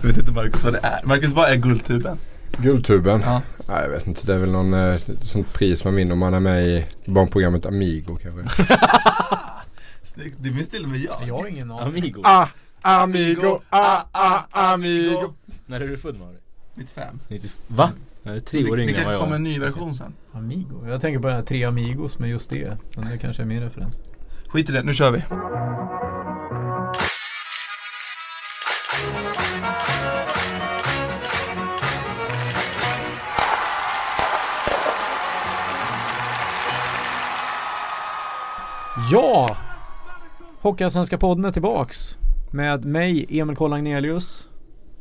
Jag vet inte Marcus vad det är. Marcus, vad är Guldtuben? Guldtuben? Ja. Nej jag vet inte. Det är väl någon eh, sånt pris man vinner om man är med i barnprogrammet Amigo kanske. Snyggt, det minns till och med jag. Jag har ingen aning. Amigo. Ah, amigo, ah, ah, amigo. När är du född Mauri? 95. 90, va? Jag är tre år det yngre än vad kanske jag kommer en ny version sen. Amigo. Jag tänker på den här Tre Amigos med just det. Men det kanske är min referens. Skit i det, nu kör vi. Ja! Hockeyallsvenska podden är tillbaks. Med mig, Emil Koll Agnelius.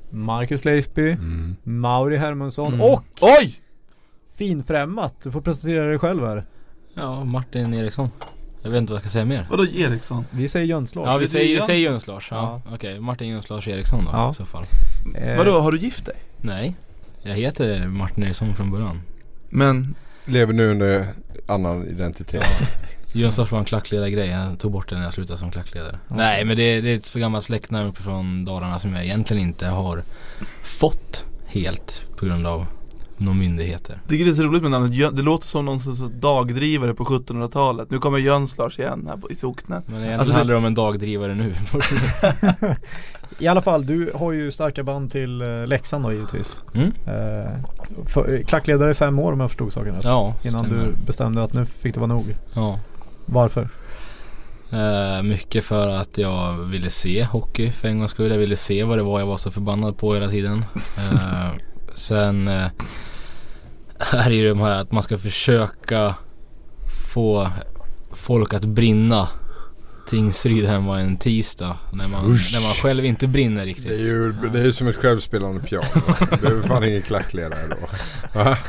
Marcus Leifby. Mm. Mauri Hermansson. Mm. Och Oj! finfrämmat. Du får presentera dig själv här. Ja, Martin Eriksson. Jag vet inte vad jag ska säga mer. Vadå Eriksson? Vi säger Jönslag. Ja, vi säger, Jöns? säger Jöns Lars. Ja. Okej, Martin Jöns Lars Eriksson då Ja. i så fall. Eh, Vadå, har du gift dig? Nej, jag heter Martin Eriksson från början. Men, Lever nu under annan identitet. Jöns Lars var en klackledargrej. Jag tog bort det när jag slutade som klackledare. Okej. Nej, men det, det är ett så gammalt släktnamn uppifrån Dalarna som jag egentligen inte har fått helt på grund av några myndigheter. det är så roligt med namnet Det låter som någon sorts dagdrivare på 1700-talet. Nu kommer Jöns Lars igen här på, i socknen. Men egentligen Alltså det- handlar det om en dagdrivare nu. I alla fall, du har ju starka band till eh, Leksand då givetvis. Mm? Eh, för, klackledare i fem år om jag förstod saken rätt. Ja, Innan stämmer. du bestämde att nu fick det vara nog. Ja. Varför? Eh, mycket för att jag ville se hockey för en gångs skull. Jag ville se vad det var jag var så förbannad på hela tiden. Eh, sen eh, är det ju de här att man ska försöka få folk att brinna Tingsryd hemma en tisdag när man, Usch. när man själv inte brinner riktigt. Det är ju det är som ett självspelande piano. Du behöver fan ingen klackledare då.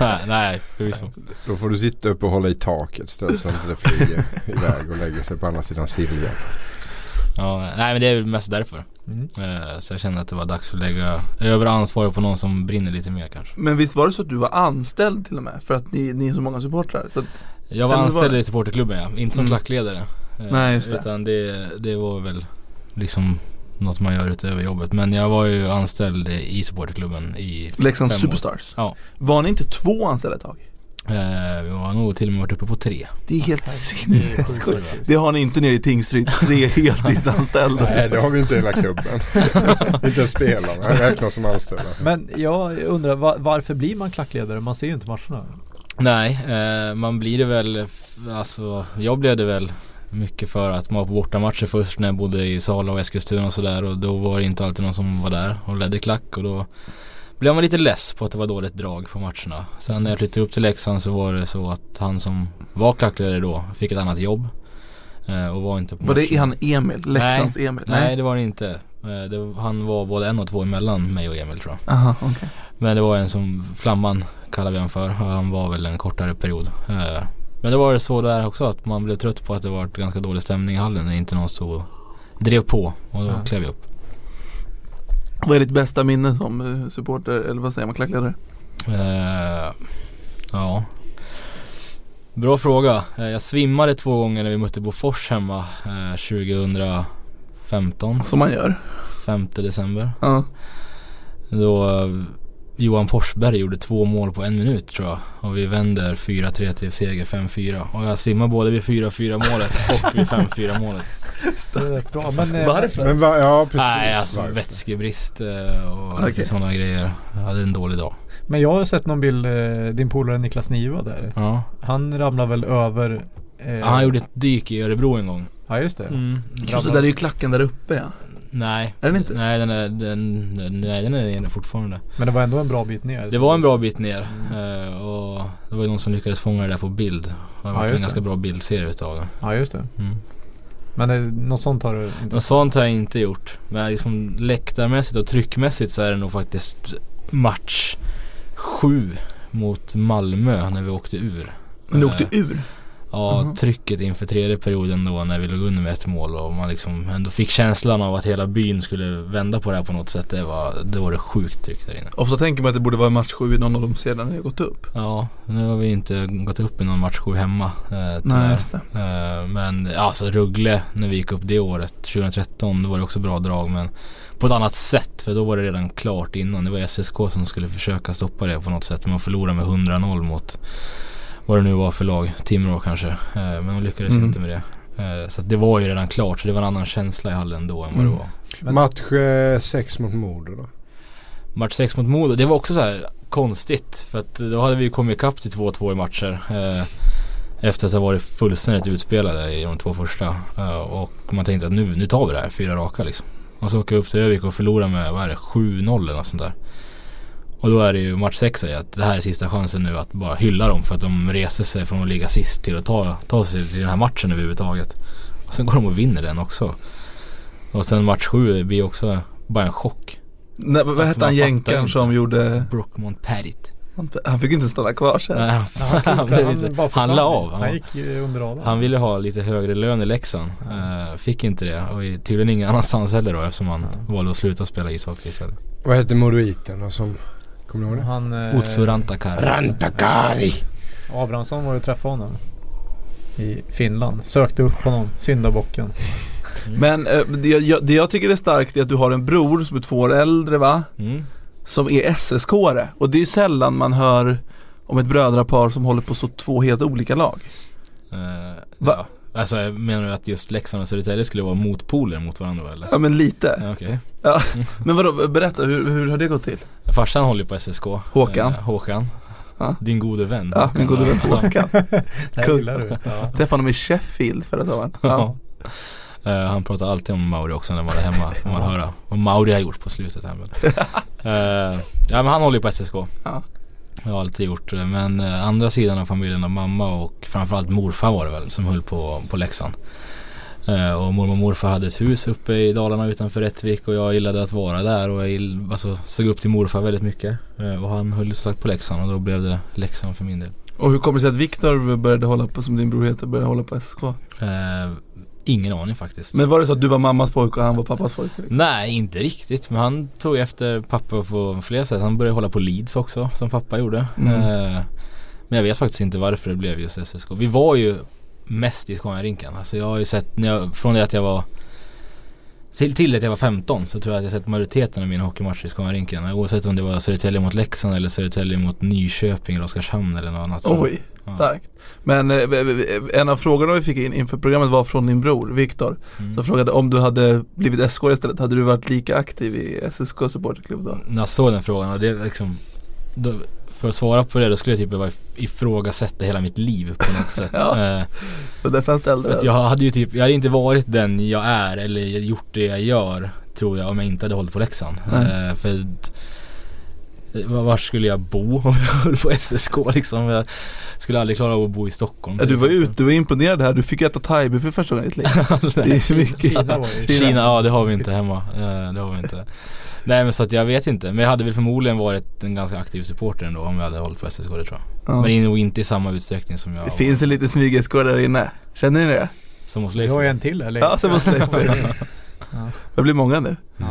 Nej, nej, förvisso. Då får du sitta upp och hålla i taket så att det flyger iväg och lägger sig på andra sidan siljan. Ja, nej men det är väl mest därför. Mm. Eh, så jag kände att det var dags att lägga över ansvaret på någon som brinner lite mer kanske. Men visst var det så att du var anställd till och med? För att ni, ni är så många supportrar. Så att, Jag var anställd var- i supporterklubben ja, inte som Mm. klackledare. Eh, Nej, just det. Utan det, det var väl liksom något man gör utöver jobbet. Men jag var ju anställd i supporterklubben i år. Superstars. Ja. Var ni inte två anställda ett tag? Eh, vi har nog till och med varit uppe på tre. Det är helt sinnessjukt. Det har ni inte nere i Tingsryd, tre heltidsanställda. Nej det har vi inte i hela klubben. inte ens spelarna räknas som anställda. Men jag undrar va- varför blir man klackledare? Man ser ju inte matcherna. Nej, eh, man blir det väl, alltså jag blev det väl mycket för att man var på bortamatcher först när jag bodde i Sala och Eskilstuna och sådär och då var det inte alltid någon som var där och ledde klack och då blev man lite less på att det var dåligt drag på matcherna. Sen när jag flyttade upp till Leksand så var det så att han som var klackledare då fick ett annat jobb eh, och var inte på Var det han Emil? Leksands Emil? Nej det var det inte. Eh, det, han var både en och två emellan mig och Emil tror jag. Aha, okej. Men det var en som Flamman kallar vi honom för han var väl en kortare period. Men det var det så där också att man blev trött på att det var ganska dålig stämning i hallen när inte någon stod och drev på och då Ja. klev jag upp. Vad är ditt bästa minne som eh, supporter, eller vad säger man, klackledare? Eh, ja. Bra fråga. Eh, jag svimmade två gånger när vi mötte Bofors hemma eh, 2015, Som man gör? 5 december. Ja. Då Johan Forsberg gjorde två mål på en minut tror jag. Och vi vänder 4-3 till seger 5-4. Och jag svimmar både vid 4-4 målet och vid 5-4 målet. Bra. Men, eh, Varför? Men va, ja precis. Nej alltså Varför? vätskebrist eh, och lite sådana grejer. Jag hade en dålig dag. men jag har sett någon bild, eh, din polare Niklas Niva där. Ja. Han ramlar väl över eh, Han gjorde ett dyk i Örebro en gång. Ja just det. Mm. Just det, där är ju klacken där uppe ja. Nej. Är den inte? Nej den är, den, den, nej, den är nere fortfarande. Men det var ändå en bra bit ner. Det var en bra bit ner. eh, och det var ju någon som lyckades fånga det där på bild. Det har Ja, varit en just ganska det. bra bildserie utav det. Ja just det. Mm. Men eh, något sånt har du inte? Något sånt har jag inte gjort. Men liksom läktarmässigt och tryckmässigt så är det nog faktiskt match sju mot Malmö när vi åkte ur. Men du Eh, åkte ur? Ja, Mhm. trycket inför tredje perioden då när vi låg under med ett mål och man liksom ändå fick känslan av att hela byn skulle vända på det här på något sätt. Det var det, var det sjukt tryck där inne. Ofta tänker man att det borde vara match 7 i någon av de serierna ni har gått upp. Ja, nu har vi inte gått upp i någon match sju hemma eh, Nej, just det. Eh, men alltså Ruggle när vi gick upp det året, 2013, då var det också bra drag men på ett annat sätt för då var det redan klart innan. Det var SSK som skulle försöka stoppa det på något sätt. Men de förlorade med 100-0 mot vad det nu var för lag, Timrå kanske. Eh, men de lyckades Mm. inte med det. Eh, så att det var ju redan klart så det var en annan känsla i hallen då än vad Mm. det var. Men- Match 6 mot Modo då? Match 6 mot Modo, det var också så här konstigt. För att då hade vi kommit ikapp till 2-2 i matcher. Eh, efter att ha varit fullständigt utspelade i de två första. Eh, och man tänkte att nu, nu tar vi det här, fyra raka liksom. Och så åker vi upp till Övik och förlorar med, vad är det, 7-0 eller något sånt där. Och då är det ju match 6 säger att det här är sista chansen nu att bara hylla dem för att de reser sig från att ligga sist till att ta, ta sig till den här matchen överhuvudtaget. Och sen går de och vinner den också. Och sen match 7 blir också bara en chock. Nej, vad Alltså, hette han jänkaren som gjorde Brockmont Parit. han, han fick inte stanna kvar sen. Nej, han, Ja, han, han, blev han, lite, bara han la av. Han Han, gick ju under radarn. han ville ha lite högre lön i Leksand. Eh, fick inte det och tydligen ingen annanstans heller då eftersom han valde att sluta spela ishockey istället. Vad hette Modoiten då som... Kommer du ihåg det? Han... Eh, Otso Rantakari. Rantakari! Abrahamsson var ju och träffade honom. I Finland. Sökte upp honom. Syndabocken. Men eh, det, jag, det jag tycker är starkt är att du har en bror som är två år äldre va? Mm. Som är SSK-are. Och det är ju sällan man hör om ett brödrapar som håller på så två helt olika lag. Eh, Va? ja. Alltså menar du att just Leksand och Södertälje skulle vara motpoler mot varandra eller? Ja men lite. Ja, Okej. Men vadå, berätta hur, hur har det gått till? Farsan håller ju på SSK. Håkan. Eh, Håkan. Ja. Din gode vän. Ja, min gode vän Håkan. Ja. Träffade honom i Sheffield förra sommaren. Ja. Ja. Eh, han pratar alltid om Mauri också när man är hemma får man höra. Vad Mauri har gjort på slutet här men. Eh, ja men han håller ju på SSK. Ja. Jag har alltid gjort det. Men eh, andra sidan av familjen av mamma och framförallt morfar var det väl som höll på, på Leksand. Eh, och mormor och morfar hade ett hus uppe i Dalarna utanför Rättvik och jag gillade att vara där och jag gill, alltså, såg upp till morfar väldigt mycket. Eh, och han höll som sagt på Leksand och då blev det Leksand för min del. Och hur kommer det sig att Viktor började hålla på, som din bror heter, började hålla på SSK? Eh, ingen aning faktiskt. Men var det så att du var mammas pojke och han var pappas pojke? liksom? Nej, inte riktigt. Men han tog efter pappa på flera sätt. Han började hålla på Leeds också, som pappa gjorde. Mm. Eh, men jag vet faktiskt inte varför det blev just SSK. Vi var ju mest i Scaniarinken. Alltså jag har ju sett, när jag, från det att jag var till, till att jag var 15 så tror jag att jag sett majoriteten av mina hockeymatcher i Scaniarinken. Oavsett om det var Södertälje mot Leksand eller Södertälje mot Nyköping eller Oskarshamn eller något annat. Så, Oj, ja. starkt. Men eh, en av frågorna vi fick in inför programmet var från din bror Viktor. Mm. Som frågade om du hade blivit SK istället, hade du varit lika aktiv i SSK supporterklubb då? När jag såg den frågan och det liksom då, För att svara på det då skulle jag typ behöva if- ifrågasätta hela mitt liv på något sätt. Ja. Eh, Och därför för ställde att jag hade ju typ, jag hade inte varit den jag är eller gjort det jag gör Tror jag om jag inte hade hållit på. Nej. Eh, för eh, var skulle jag bo om jag höll på SSK liksom? Jag skulle aldrig klara av att bo i Stockholm. Ja, du var ute, du var imponerad här, du fick äta thaibi för första gången i ditt liv. Det. Kina ju... Kina, ja det har vi inte hemma. Eh, det har vi inte. Nej men så att jag vet inte. Men jag hade väl förmodligen varit en ganska aktiv supporter ändå om jag hade hållit på SSK det tror jag. Ja. Men nog inte i samma utsträckning som jag Det finns en liten smyg-SK där inne. Känner ni det? Som hos Vi Leif. har ju en till eller? Ja, som hos Leif. Ja. Det blir många nu. Ja.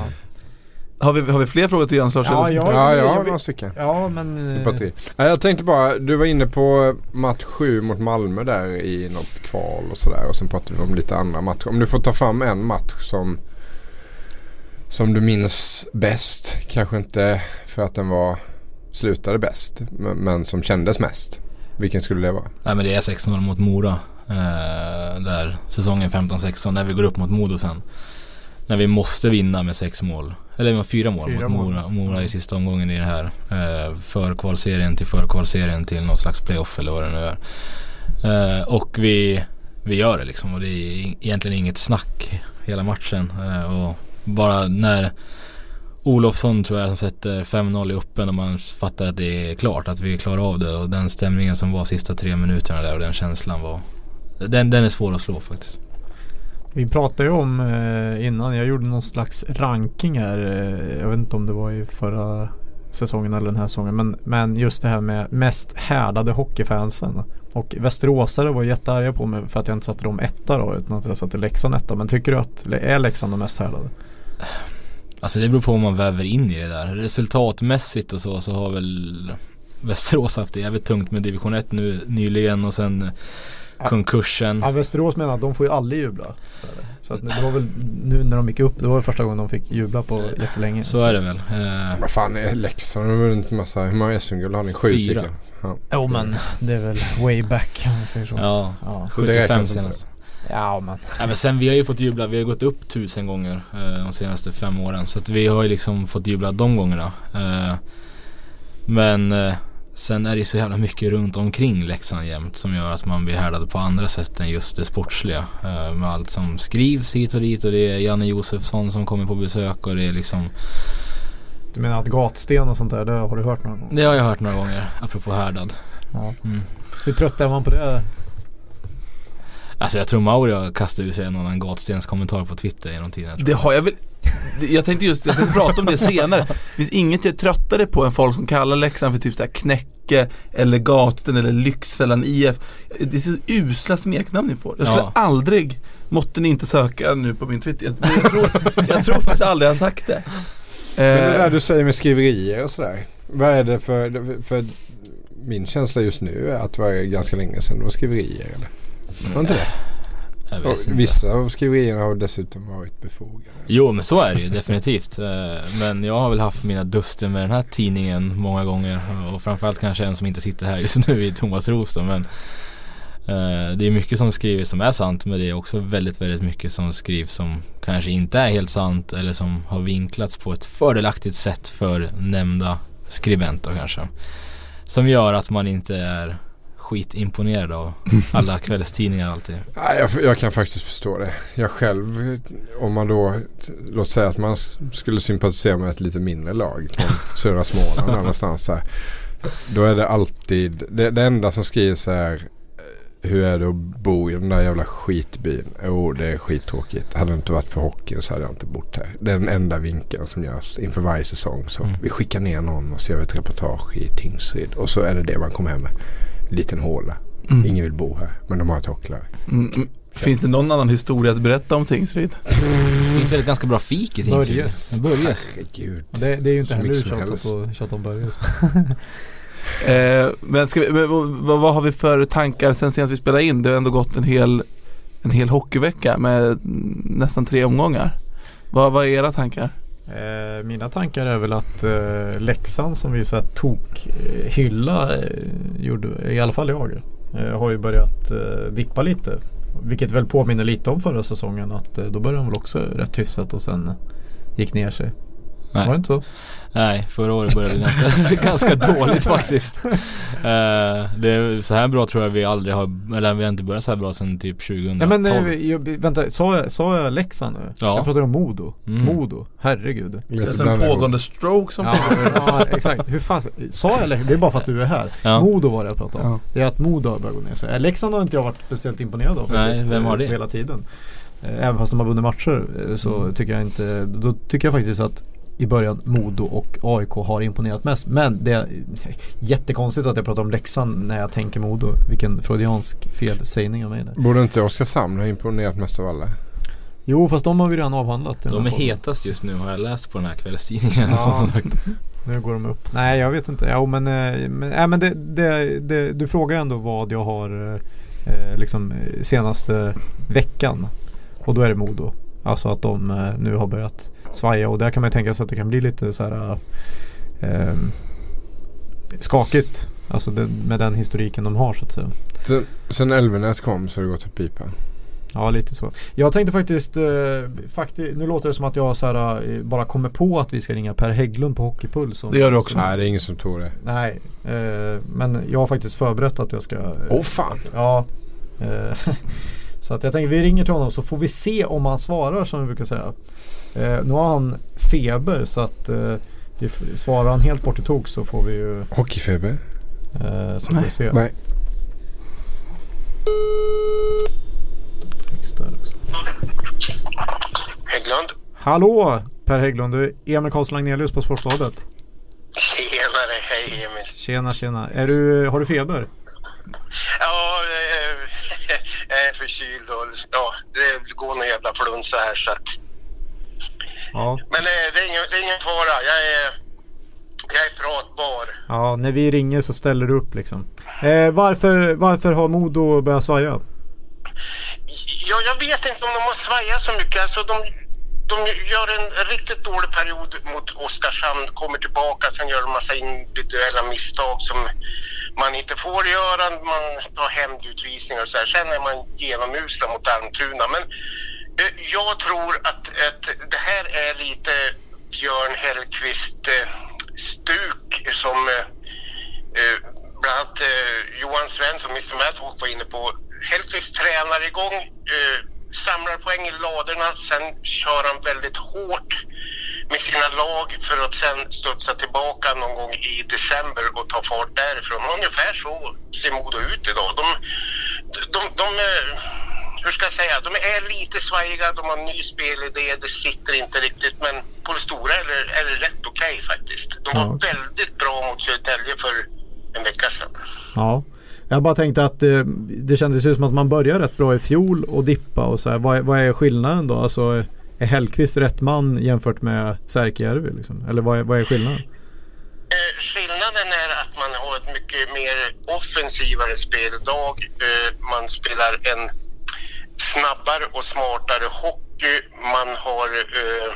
Har vi, har vi fler frågor till Jens Lars? Ja, Eller- ja. Ja, jag jag har några stycken. ja men... Det är eh. Nej, jag tänkte bara, du var inne på match 7 mot Malmö där i något kval och sådär. Och sen pratade vi om lite andra matcher. Om du får ta fram en match som, som du minns bäst. Kanske inte för att den var slutade bäst. Men, men som kändes mest. Vilken skulle det vara? Nej men det är 6-0 mot Mora. Eh, där säsongen 15-16 när vi går upp mot Modo sen. När vi måste vinna med sex mål. Eller med fyra mål Fyra mot. Mora, Mora i sista omgången i den här. Eh, förkvalserien till förkvalserien till någon slags playoff eller vad det nu är. Eh, och vi, vi gör det liksom och det är egentligen inget snack hela matchen. Eh, och bara när Olofsson tror jag som sätter 5-0 i öppen och man fattar att det är klart, att vi klarar av det. Och den stämningen som var sista tre minuterna där och den känslan var Den, den är svår att slå faktiskt. Vi pratade ju om eh, innan, jag gjorde någon slags ranking här. Eh, jag vet inte om det var i förra säsongen eller den här säsongen. Men, men just det här med mest härdade hockeyfansen. Och Västeråsare var jättearga på mig för att jag inte satte dem etta då utan att jag satte Leksand etta. Men tycker du att är Leksand de mest härdade? Alltså det beror på om man väver in i det där. Resultatmässigt och så, så har väl Västerås haft det jävligt tungt med division 1 nu nyligen och sen konkursen. Ja, Västerås menar att de får ju aldrig jubla. Så, så att det var väl nu när de gick upp, det var det första gången de fick jubla på jättelänge. Så är det väl. Eh, Vad fan är Leksand? Har vunnit massa. Hur många SM-guld har ni? Sju Fyra. stycken? Ja. Jo men det är väl way back om man säger så. ja, Ja, Så det 75 räknas inte. senast. Ja men. Ja, men sen vi har ju fått jubla, vi har gått upp tusen gånger eh, de senaste fem åren. Så att vi har ju liksom fått jubla de gångerna. Eh, men eh, sen är det ju så jävla mycket runt omkring Leksand jämt som gör att man blir härdad på andra sätt än just det sportsliga. Eh, med allt som skrivs hit och dit och det är Janne Josefsson som kommer på besök och det är liksom Du menar att gatsten och sånt där, det har du hört någon gång? Det har jag hört några gånger, apropå härdad. Ja. Mm. Hur trött är man på det? Alltså jag tror Mauri har kastat ur sig en annan gatstens kommentar på Twitter genom tiden. Det har jag väl jag tänkte just, jag tänkte prata om det senare. Det finns inget jag är tröttare på än folk som kallar Leksand för typ såhär Knäcke eller Gatsten eller Lyxfällan IF. Det är så usla smeknamn ni får. Jag skulle Ja. aldrig, måtte ni inte söka nu på min Twitter. Jag, jag, tror, jag tror faktiskt aldrig jag har sagt det. Men det Eh, där du säger med skriverier och sådär. Vad är det för, för min känsla just nu är att det var ganska länge sedan det var skriverier eller? Var inte det? Jag vet inte. vissa av skriverierna har dessutom varit befogade. Jo men så är det ju definitivt. Eh, Men jag har väl haft mina duster med den här tidningen många gånger. Och framförallt kanske en som inte sitter här just nu i Thomas Roos då, men eh, Det är mycket som skrivs som är sant men det är också väldigt väldigt mycket som skrivs som kanske inte är helt sant eller som har vinklats på ett fördelaktigt sätt för nämnda skribent då kanske. Som gör att man inte är skitimponerad av alla kvällstidningar alltid. Jag, jag kan faktiskt förstå det. Jag själv, om man då, låt säga att man skulle sympatisera med ett lite mindre lag från södra Småland någonstans. Här, då är det alltid, det, det enda som skrivs är eh, hur är det att bo i den där jävla skitbyn? Jo, det är skittråkigt. Hade det inte varit för hockeyn så hade jag inte bott här. Det är den enda vinkeln som görs inför varje säsong. Så Mm. vi skickar ner någon och så gör vi ett reportage i Tingsryd. Och så är det det man kommer hem med. Liten håla. mm. Ingen vill bo här, men de har ett hockeylag. Mm, mm. Finns det någon annan historia att berätta om Tingsryd? Det finns väl ett ganska bra fik i Tingsryd? Börjes. Börjes. Herregud. Det, det är ju inte Så heller mycket som tjatat helst. på tjata om Börjes. Eh, men ska vi, men vad, vad har vi för tankar sen senast vi spelade in? Det har ändå gått en hel, en hel hockeyvecka med nästan tre omgångar. Vad, vad är era tankar? Eh, mina tankar är väl att eh, Leksand som vi så här tok eh, hylla eh, gjorde, i alla fall jag, eh, har ju börjat eh, dippa lite. Vilket väl påminner lite om förra säsongen att eh, då började de väl också rätt hyfsat och sen gick ner sig. Var det Nej. inte så? Nej, förra året började det ganska, ganska dåligt faktiskt. Eh, det är, så här bra tror jag vi aldrig har, eller vi har inte börjat så här bra sedan typ 2012. Ja men eh, jag, vänta, sa jag, sa jag Leksand nu? Ja. Jag pratar om Modo. Mm. Modo, herregud. Det är en pågående stroke som Ja, ja exakt. Hur fan, sa jag Leksand? Det är bara för att du är här. Ja. Modo var det jag pratade om. Ja. Det är att Modo har börjat gå ner sig. Eh, Leksand har inte jag varit speciellt imponerad av Nej, faktiskt. vem har det? Hela tiden. Även fast de har vunnit matcher så Mm. tycker jag inte, då tycker jag faktiskt att i början Modo och AIK har imponerat mest. Men det är jättekonstigt att jag pratar om Leksand när jag tänker Modo. Vilken freudiansk felsägning av mig där. Borde inte Oskarshamn ha imponerat mest av alla? Jo fast de har vi redan avhandlat. De är hetast just nu har jag läst på den här kvällstidningen. Ja. Nu går de upp. Nej jag vet inte. Jo men, eh, men, äh, men det, det, det, du frågar ändå vad jag har eh, liksom eh, senaste veckan. Och då är det Modo. Alltså att de eh, nu har börjat svaja och där kan man tänka sig att det kan bli lite så här eh, skakigt. Alltså det, med den historiken de har så att säga. Sen, sen Elvenäs kom så har det gått åt pipan. Ja lite så. Jag tänkte faktiskt, eh, fakti- nu låter det som att jag så här, eh, bara kommer på att vi ska ringa Per Hägglund på Hockeypuls. och- Det gör du också. Nej det är ingen som tror det. Nej, eh, men jag har faktiskt förberett att jag ska... Åh fan! Ja. Eh, så att jag tänker vi ringer till honom så får vi se om han svarar som vi brukar säga. Eh, nu har han feber så att eh, det svarar han helt bort i tok så får vi ju... Hockeyfeber? Eh, så får vi se. Nej. Hägglund? Hallå Per Hägglund, du är Emil Karlsson Agnelius på Sportbladet. hej Emil. Tjena, tjena. Är du, har du feber? Ja, eh, jag är förkyld och ja, det går någon jävla flunsa här så att. Ja. Men det är ingen, det är ingen fara. Jag är, jag är pratbar. Ja, när vi ringer så ställer du upp liksom. Eh, varför, varför har Modo börjat svaja? Ja, jag vet inte om de har svajat så mycket. Alltså, de, de gör en riktigt dålig period mot Oskarshamn, kommer tillbaka, sen gör de massa individuella misstag som man inte får göra. Man tar hämndutvisningar och så här. Sen är man genomusla mot Almtuna. Men Eh, jag tror att, att det här är lite Björn Hellkvist-stuk eh, som eh, bland annat Johan Svensson, Mr Madhawk var inne på. Hellkvist tränar igång, samlar poäng i ladorna, sen kör han väldigt hårt med sina lag för att sen studsa tillbaka någon gång i december och ta fart därifrån. Ungefär så ser Modo ut idag. De, de, de, de hur ska jag säga, de är lite svajiga, de har en ny spelidé, det sitter inte riktigt men på det stora är det, är det rätt okej faktiskt. De var Ja. väldigt bra mot Södertälje för en vecka sedan. Ja. Jag bara tänkte att eh, det kändes ju som att man började rätt bra i fjol och dippa och så här. Vad, är- vad är skillnaden då? Alltså är Hellkvist rätt man jämfört med Särkijärvi liksom? Eller vad är, vad är skillnaden? Eh, skillnaden är att man har ett mycket mer offensivare speldag. Eh, man spelar en snabbare och smartare hockey. Man har eh,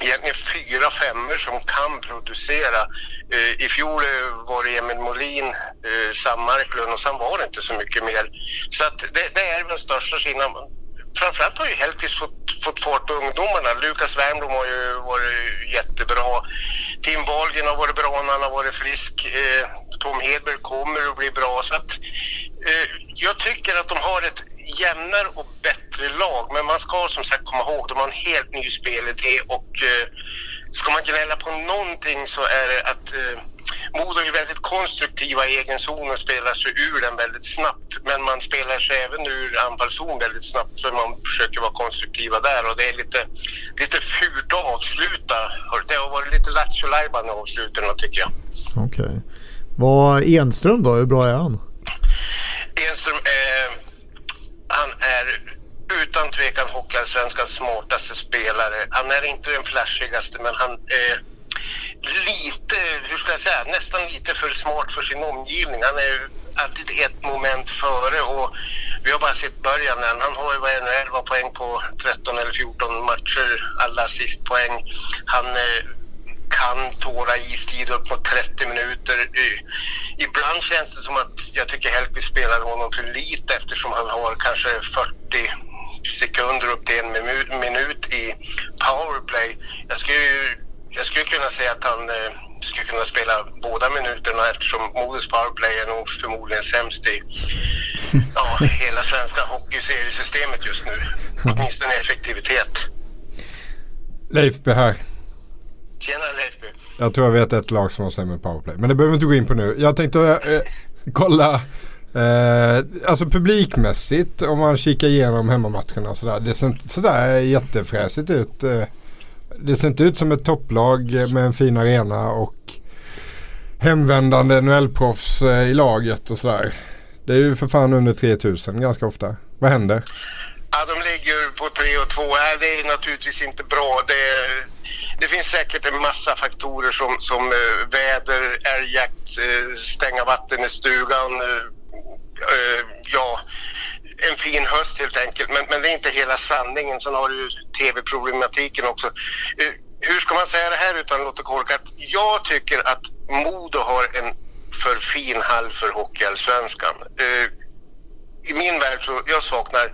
egentligen fyra femmor som kan producera. Eh, I fjol eh, var det Emil Molin, eh, Sam Marklund och sen var det inte så mycket mer. Så att det, det är den största skillnaden. Framförallt har ju Hellkvist fått, fått fart på ungdomarna. Lukas Wernbloom har ju varit jättebra. Tim Wahlgren har varit bra när han har varit frisk. Eh, Tom Hedberg kommer att bli bra. Så att, eh, jag tycker att de har ett jämnare och bättre lag. Men man ska som sagt komma ihåg, de har en helt ny spelidé och eh, ska man gnälla på någonting så är det att eh, Modo är väldigt konstruktiva i egen zon och spelar sig ur den väldigt snabbt. Men man spelar sig även ur anfallszon väldigt snabbt för man försöker vara konstruktiva där och det är lite, lite fult att avsluta. Det har varit lite lattjo i avsluten tycker jag. Okej. Vad Enström då? Hur bra är han? Enström, eh, han är utan tvekan Hockeyallsvenskans smartaste spelare. Han är inte den flashigaste men han är lite, hur ska jag säga, nästan lite för smart för sin omgivning. Han är alltid ett moment före och vi har bara sett början än. Han har ju vad är 11 poäng på 13 eller 14 matcher, alla assistpoäng. Han eh, kan tåla istid upp mot 30 minuter. Ibland känns det som att jag tycker Hellkvist spelar honom för lite eftersom han har kanske 40 sekunder upp till en minut, i powerplay. Jag skulle, ju- jag skulle kunna säga att han eh, skulle kunna spela båda minuterna eftersom Modos powerplay är nog förmodligen sämst i ja, hela svenska hockeyseriesystemet just nu. Åtminstone i effektivitet. Leifby här. Tjena Leifby. Jag tror jag vet ett lag som har sämre powerplay. Men det behöver vi inte gå in på nu. Jag tänkte eh, kolla. Eh, alltså publikmässigt om man kikar igenom hemmamatcherna sådär. Det ser inte sådär jättefräsigt ut. Eh, det ser inte ut som ett topplag med en fin arena och hemvändande NHL-proffs eh, i laget och sådär. Det är ju för fan under 3000 ganska ofta. Vad händer? Ja, de ligger på 3 och 2. Ja, det är naturligtvis inte bra. Det, det finns säkert en massa faktorer som, som eh, väder, älgjakt, eh, stänga vatten i stugan. Eh, ja, en fin höst helt enkelt. Men, men det är inte hela sanningen. Sen har du ju tv-problematiken också. Hur ska man säga det här utan att låta korkat? Jag tycker att Modo har en för fin hall för Hockeyallsvenskan. I min värld så jag saknar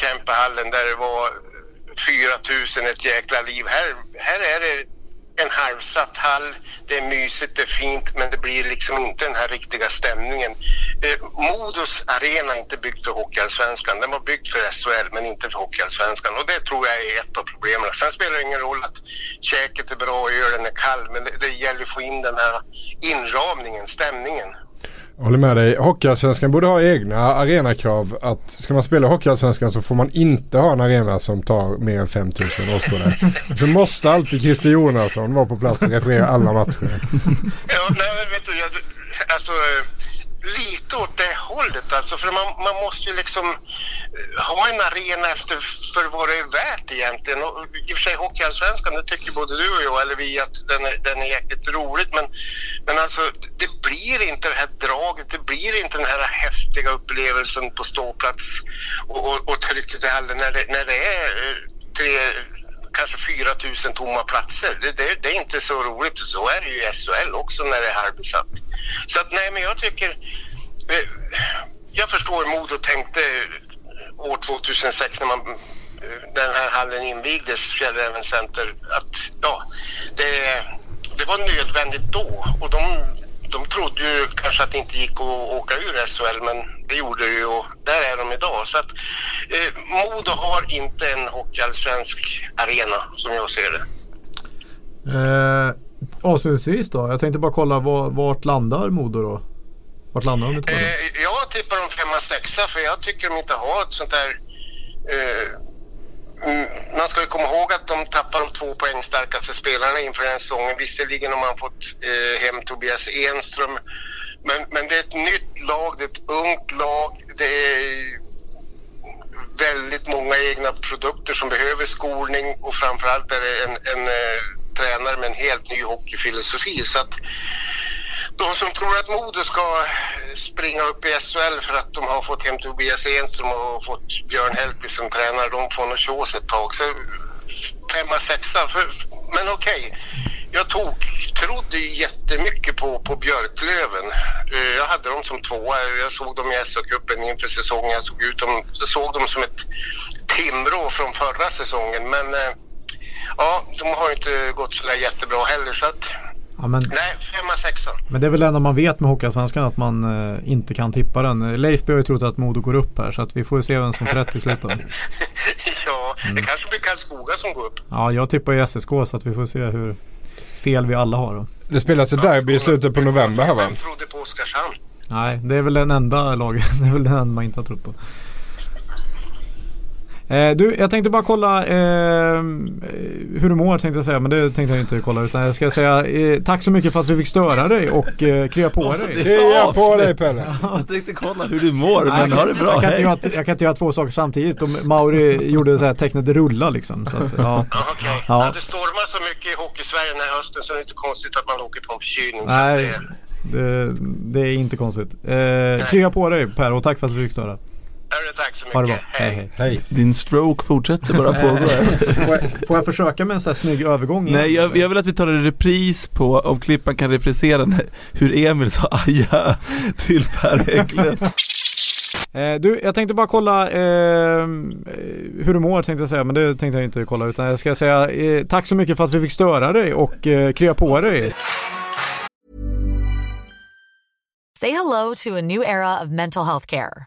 Kempehallen där det var 4000 ett jäkla liv. Här, här är det en halvsatt hall, det är mysigt, det är fint men det blir liksom inte den här riktiga stämningen. Eh, Modos arena är inte byggd för Hockeyallsvenskan. Den var byggd för SHL men inte för Hockeyallsvenskan och det tror jag är ett av problemen. Sen spelar det ingen roll att käket är bra och ölen är kall men det, det gäller att få in den här inramningen, stämningen. Jag håller med dig. Hockeyallsvenskan borde ha egna arenakrav. Att ska man spela Hockeyallsvenskan så får man inte ha en arena som tar mer än 5000 åskådare. så måste alltid Christer Jonasson vara på plats och referera alla matcher. Ja, nej, men vet du, jag, alltså lite åt det hållet alltså. För man, man måste ju liksom eh, ha en arena efter för vad det är värt egentligen. Och I och för sig Hockeyallsvenskan, det tycker både du och jag, eller vi, att den är, den är jäkligt roligt. Men, men alltså, det blir inte det här draget, det blir inte den här häftiga upplevelsen på ståplats och, och, och trycket i hallen när det, när det är eh, tre kanske 4 000 tomma platser. Det, det, det, är inte så roligt. Så är det ju i SHL också när det är halvbesatt. Så att nej, men jag tycker... Eh, jag förstår Modo tänkte eh, år 2006 när man eh, den här hallen invigdes, Fjällräven Center, att ja, det, det var nödvändigt då. Och de, de trodde ju kanske att det inte gick att åka ur SHL, men det gjorde det ju och där är de idag. Så att eh, Modo har inte en hockeyallsvensk arena som jag ser det. Eh, avslutningsvis då. Jag tänkte bara kolla var, vart landar Modo då? Vart landar de i? Eh, jag tippar de femma, sexa för jag tycker de inte har ett sånt där... Eh, mm, man ska ju komma ihåg att de tappar de två poängstarkaste spelarna inför den här säsongen. Visserligen har man fått eh, hem Tobias Enström. Men, men det är ett nytt lag, det är ett ungt lag. Det är väldigt många egna produkter som behöver skolning och framförallt är det en, en eh, tränare med en helt ny hockeyfilosofi. Så att de som tror att Modo ska springa upp i SHL för att de har fått hem Tobias Enström och fått Björn Hellby som tränare, de får nog tjås ett tag. Så femma, sexa. För, men okej, okay jag tog, trodde jättemycket på, på Björklöven. Eh, jag hade dem som tvåa. Jag såg dem i SHL-cupen inför säsongen. Jag såg, ut dem, jag såg dem som ett Timrå från förra säsongen. Men eh, ja, de har inte gått så jättebra heller. Så att, Ja, men, Nej, femma, sexa. men det är väl det enda man vet med Hockeyallsvenskan att man eh, inte kan tippa den. Leifby har ju trott att Modo går upp här så att vi får se vem som får rätt till slut då. ja, det kanske blir Karlskoga som går upp. Ja, jag tippar ju SSK så att vi får se hur fel vi alla har då. Det spelas ett derby i slutet på november här va? Vem trodde på Oskarshamn? Nej, det är väl den enda laget. Det är väl den enda man inte har trott på. Eh, du, jag tänkte bara kolla eh, hur du mår tänkte jag säga, men det tänkte jag inte kolla. Utan jag ska säga eh, tack så mycket för att vi fick störa dig och eh, krya på dig. det- Krya på dig Pelle! Jag tänkte kolla hur du mår, Nej, men ha det bra. Jag kan, inte Hej. göra, jag kan inte göra två saker samtidigt. Och Mauri gjorde så här tecknet rulla liksom. Så att, ja. Ja, okej. Ja. Ja. det stormar så mycket i Hockey-Sverige den här hösten så det är inte konstigt att man åker på en förkylning. Så Nej, det, det, det är inte konstigt. Eh, krya på dig Per och tack för att vi fick störa. Hörru, tack så mycket. Ha det bra. Hej hej. Hej! Din stroke fortsätter bara pågå. Får jag, får jag försöka med en sån här snygg övergång? Nej, jag, jag vill att vi tar en repris på, om Klippan kan reprisera hur Emil sa aja till Per Hägglund. Eh, du, jag tänkte bara kolla eh, hur du mår tänkte jag säga, men det tänkte jag inte kolla utan jag ska säga eh, tack så mycket för att vi fick störa dig och eh, krya på dig. Say hello to a new era of mental health care.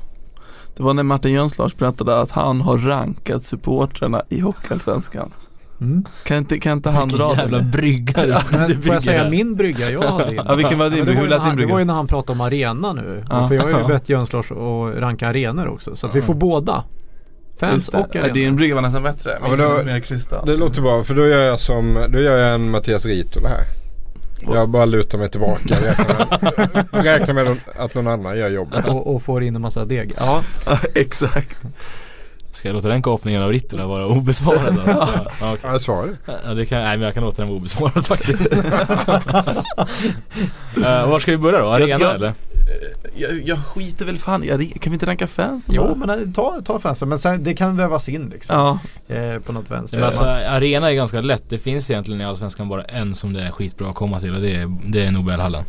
Det var när Martin Jönslars berättade att han har rankat supportrarna i Hockeyallsvenskan. Mm. Kan inte, kan inte han dra jävla det? brygga du Men får jag säga min brygga jag hade in? Ja, vilken var din det brygga? Det var ju när han pratade om arena nu. Ja. För jag har ju Ja. bett Jönslars att ranka arenor också. Så att vi får båda. Fans och Ja, arenor. Din brygga var nästan bättre. Ja, men då-. Det låter bra för då gör jag som, då gör jag en Mattias Ritola här. Jag bara lutar mig tillbaka. Räknar med, räknar med att någon annan gör jobbet. Och, och får in en massa deg. Ja, Exakt. Ska jag låta den kapningen av Rittola vara obesvarad då? ja. Ja, jag svarade. ja, det kan, nej men jag kan låta den vara obesvarad faktiskt. uh, var ska vi börja då? Arena Jag- jag- eller? Jag, jag skiter väl fan jag, Kan vi inte ranka fans? jo men eh, ta, ta fansen. Men sen, det kan vävas in liksom. Ja, Eh, på något vänster. Ja, alltså, arena är ganska lätt. Det finns egentligen i Allsvenskan bara en som det är skitbra att komma till och det är, det är Nobelhallen.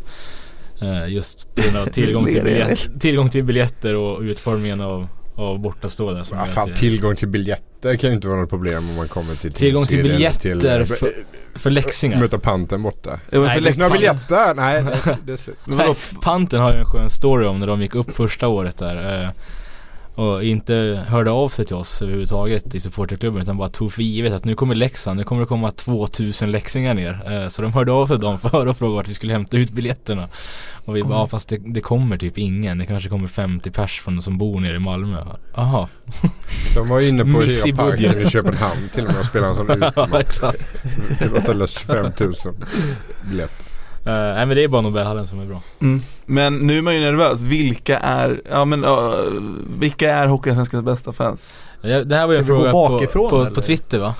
Eh, just på grund av tillgång till, biljett, tillgång till biljetter och utformningen av, av bortastående. som Ja, fan, att det- tillgång till biljetter kan ju inte vara något problem om man kommer till Tillgång till biljetter till, för, för läxingar. Möta panten borta. Ja, men Nej, för det- Några biljetter? Nej, nej, det är slut. Vadå? Panten har ju en skön story om när de gick upp första året där. Och inte hörde av sig till oss överhuvudtaget i supporterklubben utan bara tog för givet att nu kommer Leksand, nu kommer det komma 2000 läxingar ner. Eh, så de hörde av sig dagen före och frågade vart vi skulle hämta ut biljetterna. Och vi bara, ja, fast det, det kommer typ ingen. Det kanske kommer 50 pers från som bor nere i Malmö. Jaha. De var inne på i hyra parken i Köpenhamn till och med och spelade en sån ja utmatch. exakt. Det var till 25 000 biljetter. Uh, nej men det är bara Nobelhallen som är bra. Mm. Men nu är man ju nervös. Vilka är, ja men uh, vilka är Hockeyallsvenskans bästa fans? Ja, Det här var ju en fråga på, bakifrån, på, eller? på Twitter va?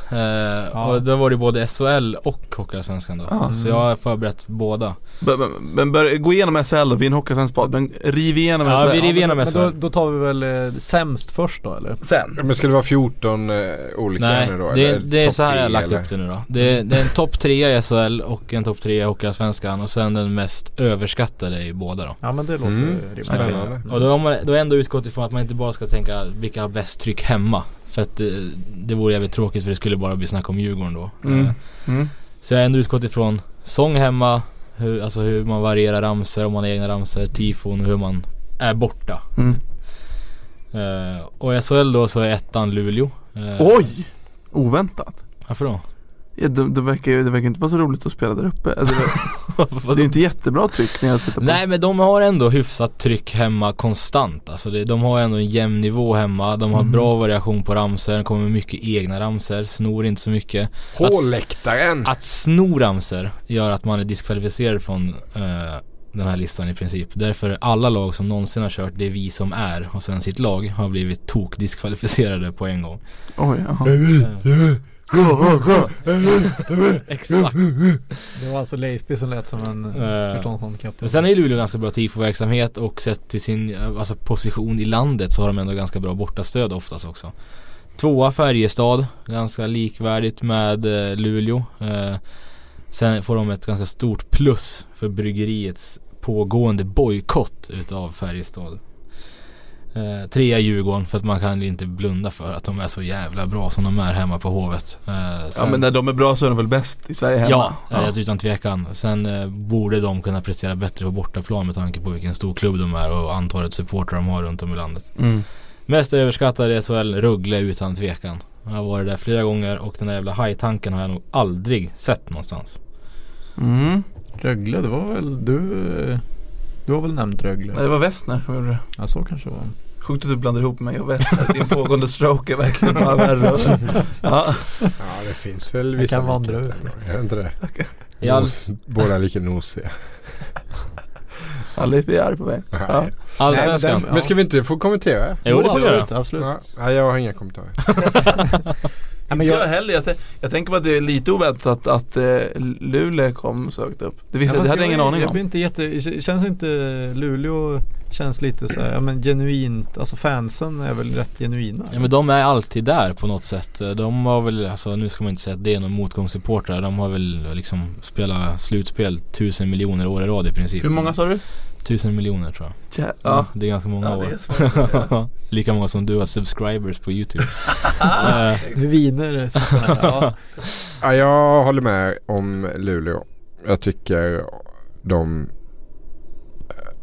Eh, Och då var det både SHL och Hockeyallsvenskan då. Ja. Så jag har förberett båda. B- Men bör, gå igenom SHL då, vi är en Hockeyallsvensk men riv igenom Ja, SHL. vi river igenom men SHL. då, då tar vi väl eh, sämst först då eller? Sen. Men ska det vara 14 eh, olika Nej, nu då? det, eller det är så här jag har lagt eller? upp det nu då. Det, det är en topp trea i SHL och en topp trea i Hockeyallsvenskan och sen den mest överskattade i båda då. Ja men det låter Mm. rimligt. Spännande. Och då har man då ändå utgått ifrån att man inte bara ska tänka vilka har bäst tryck hemma. För att det, det vore jävligt tråkigt för det skulle bara bli snack om Djurgården då. Mm. Eh, Mm. Så jag har ändå utgått ifrån sång hemma, hur, alltså hur man varierar ramser, om man har egna ramser, tifon och hur man är borta. Mm. Eh, och i SHL då så är ettan Luleå. Eh, Oj! Oväntat. Varför då? Ja, det, det, verkar, det verkar inte vara så roligt att spela där uppe. Alltså, det, det är inte jättebra tryck när jag sitter på. Nej men de har ändå hyfsat tryck hemma konstant. Alltså det, de har ändå en jämn nivå hemma. De har Mm. bra variation på ramser. kommer med mycket egna ramser. Snor inte så mycket. Hålläktaren! Att sno ramser gör att man är diskvalificerad från eh, den här listan i princip. Därför är alla lag som någonsin har kört det är vi som är och sen sitt lag har blivit tokdiskvalificerade på en gång. Oj, jaha. Exakt. Det var alltså Leifby som lät som en Eh, förståndshandikappad. Men sen är ju Luleå ganska bra tifo-verksamhet och sett till sin alltså position i landet så har de ändå ganska bra bortastöd oftast också. Tvåa Färjestad, ganska likvärdigt med eh, Luleå. Eh, sen får de ett ganska stort plus för bryggeriets pågående bojkott utav Färjestad. Eh, trea Djurgården för att man kan inte blunda för att de är så jävla bra som de är hemma på Hovet. Eh, Ja sen- men när de är bra så är de väl bäst i Sverige hemma? Ja, ja. utan tvekan. Sen eh, borde de kunna prestera bättre på bortaplan med tanke på vilken stor klubb de är och antalet supportrar de har runt om i landet. Mm. Mest överskattade i SHL, Rögle utan tvekan. Jag har varit där flera gånger och den där jävla hajtanken har jag nog aldrig sett någonstans. Mm. Rögle, det var väl du eh, Du har väl nämnt Rögle? Nej, Det var Westner som gjorde det. Ja så kanske det var. Sjukt att du blandar ihop mig och Westner. Din pågående stroke är verkligen bara värre. Ja. Ja det finns väl Jag vissa kan vandra ändå. Är det inte det? All- Nos, båda lika nosiga. Ja, Leif är arg på mig. Ja. Allsvenskan. Nej, Men ska vi inte få kommentera? Jo det får vi göra. absolut, absolut. Ja, jag har inga kommentarer. Ja, men jag jag, heller. Jag, jag tänker på att det är lite oväntat att eh, Luleå kom så högt upp. Det, visste, Ja, det hade jag ingen aning Jag om. blir inte jätte, det känns inte Luleå känns lite så här, ja men genuint, alltså fansen är väl rätt genuina? Ja men de är alltid där på något sätt. De har väl, alltså nu ska man inte säga att det är någon motgångssupportrar. De har väl liksom spelat slutspel tusen miljoner år i rad i princip. Hur många sa du? Tusen miljoner tror jag. Ja. Ja, det är ganska många Ja, år. svårt. Lika många som du har subscribers på YouTube. Eh, Viner ja. Ja, jag håller med om Luleå. Jag tycker de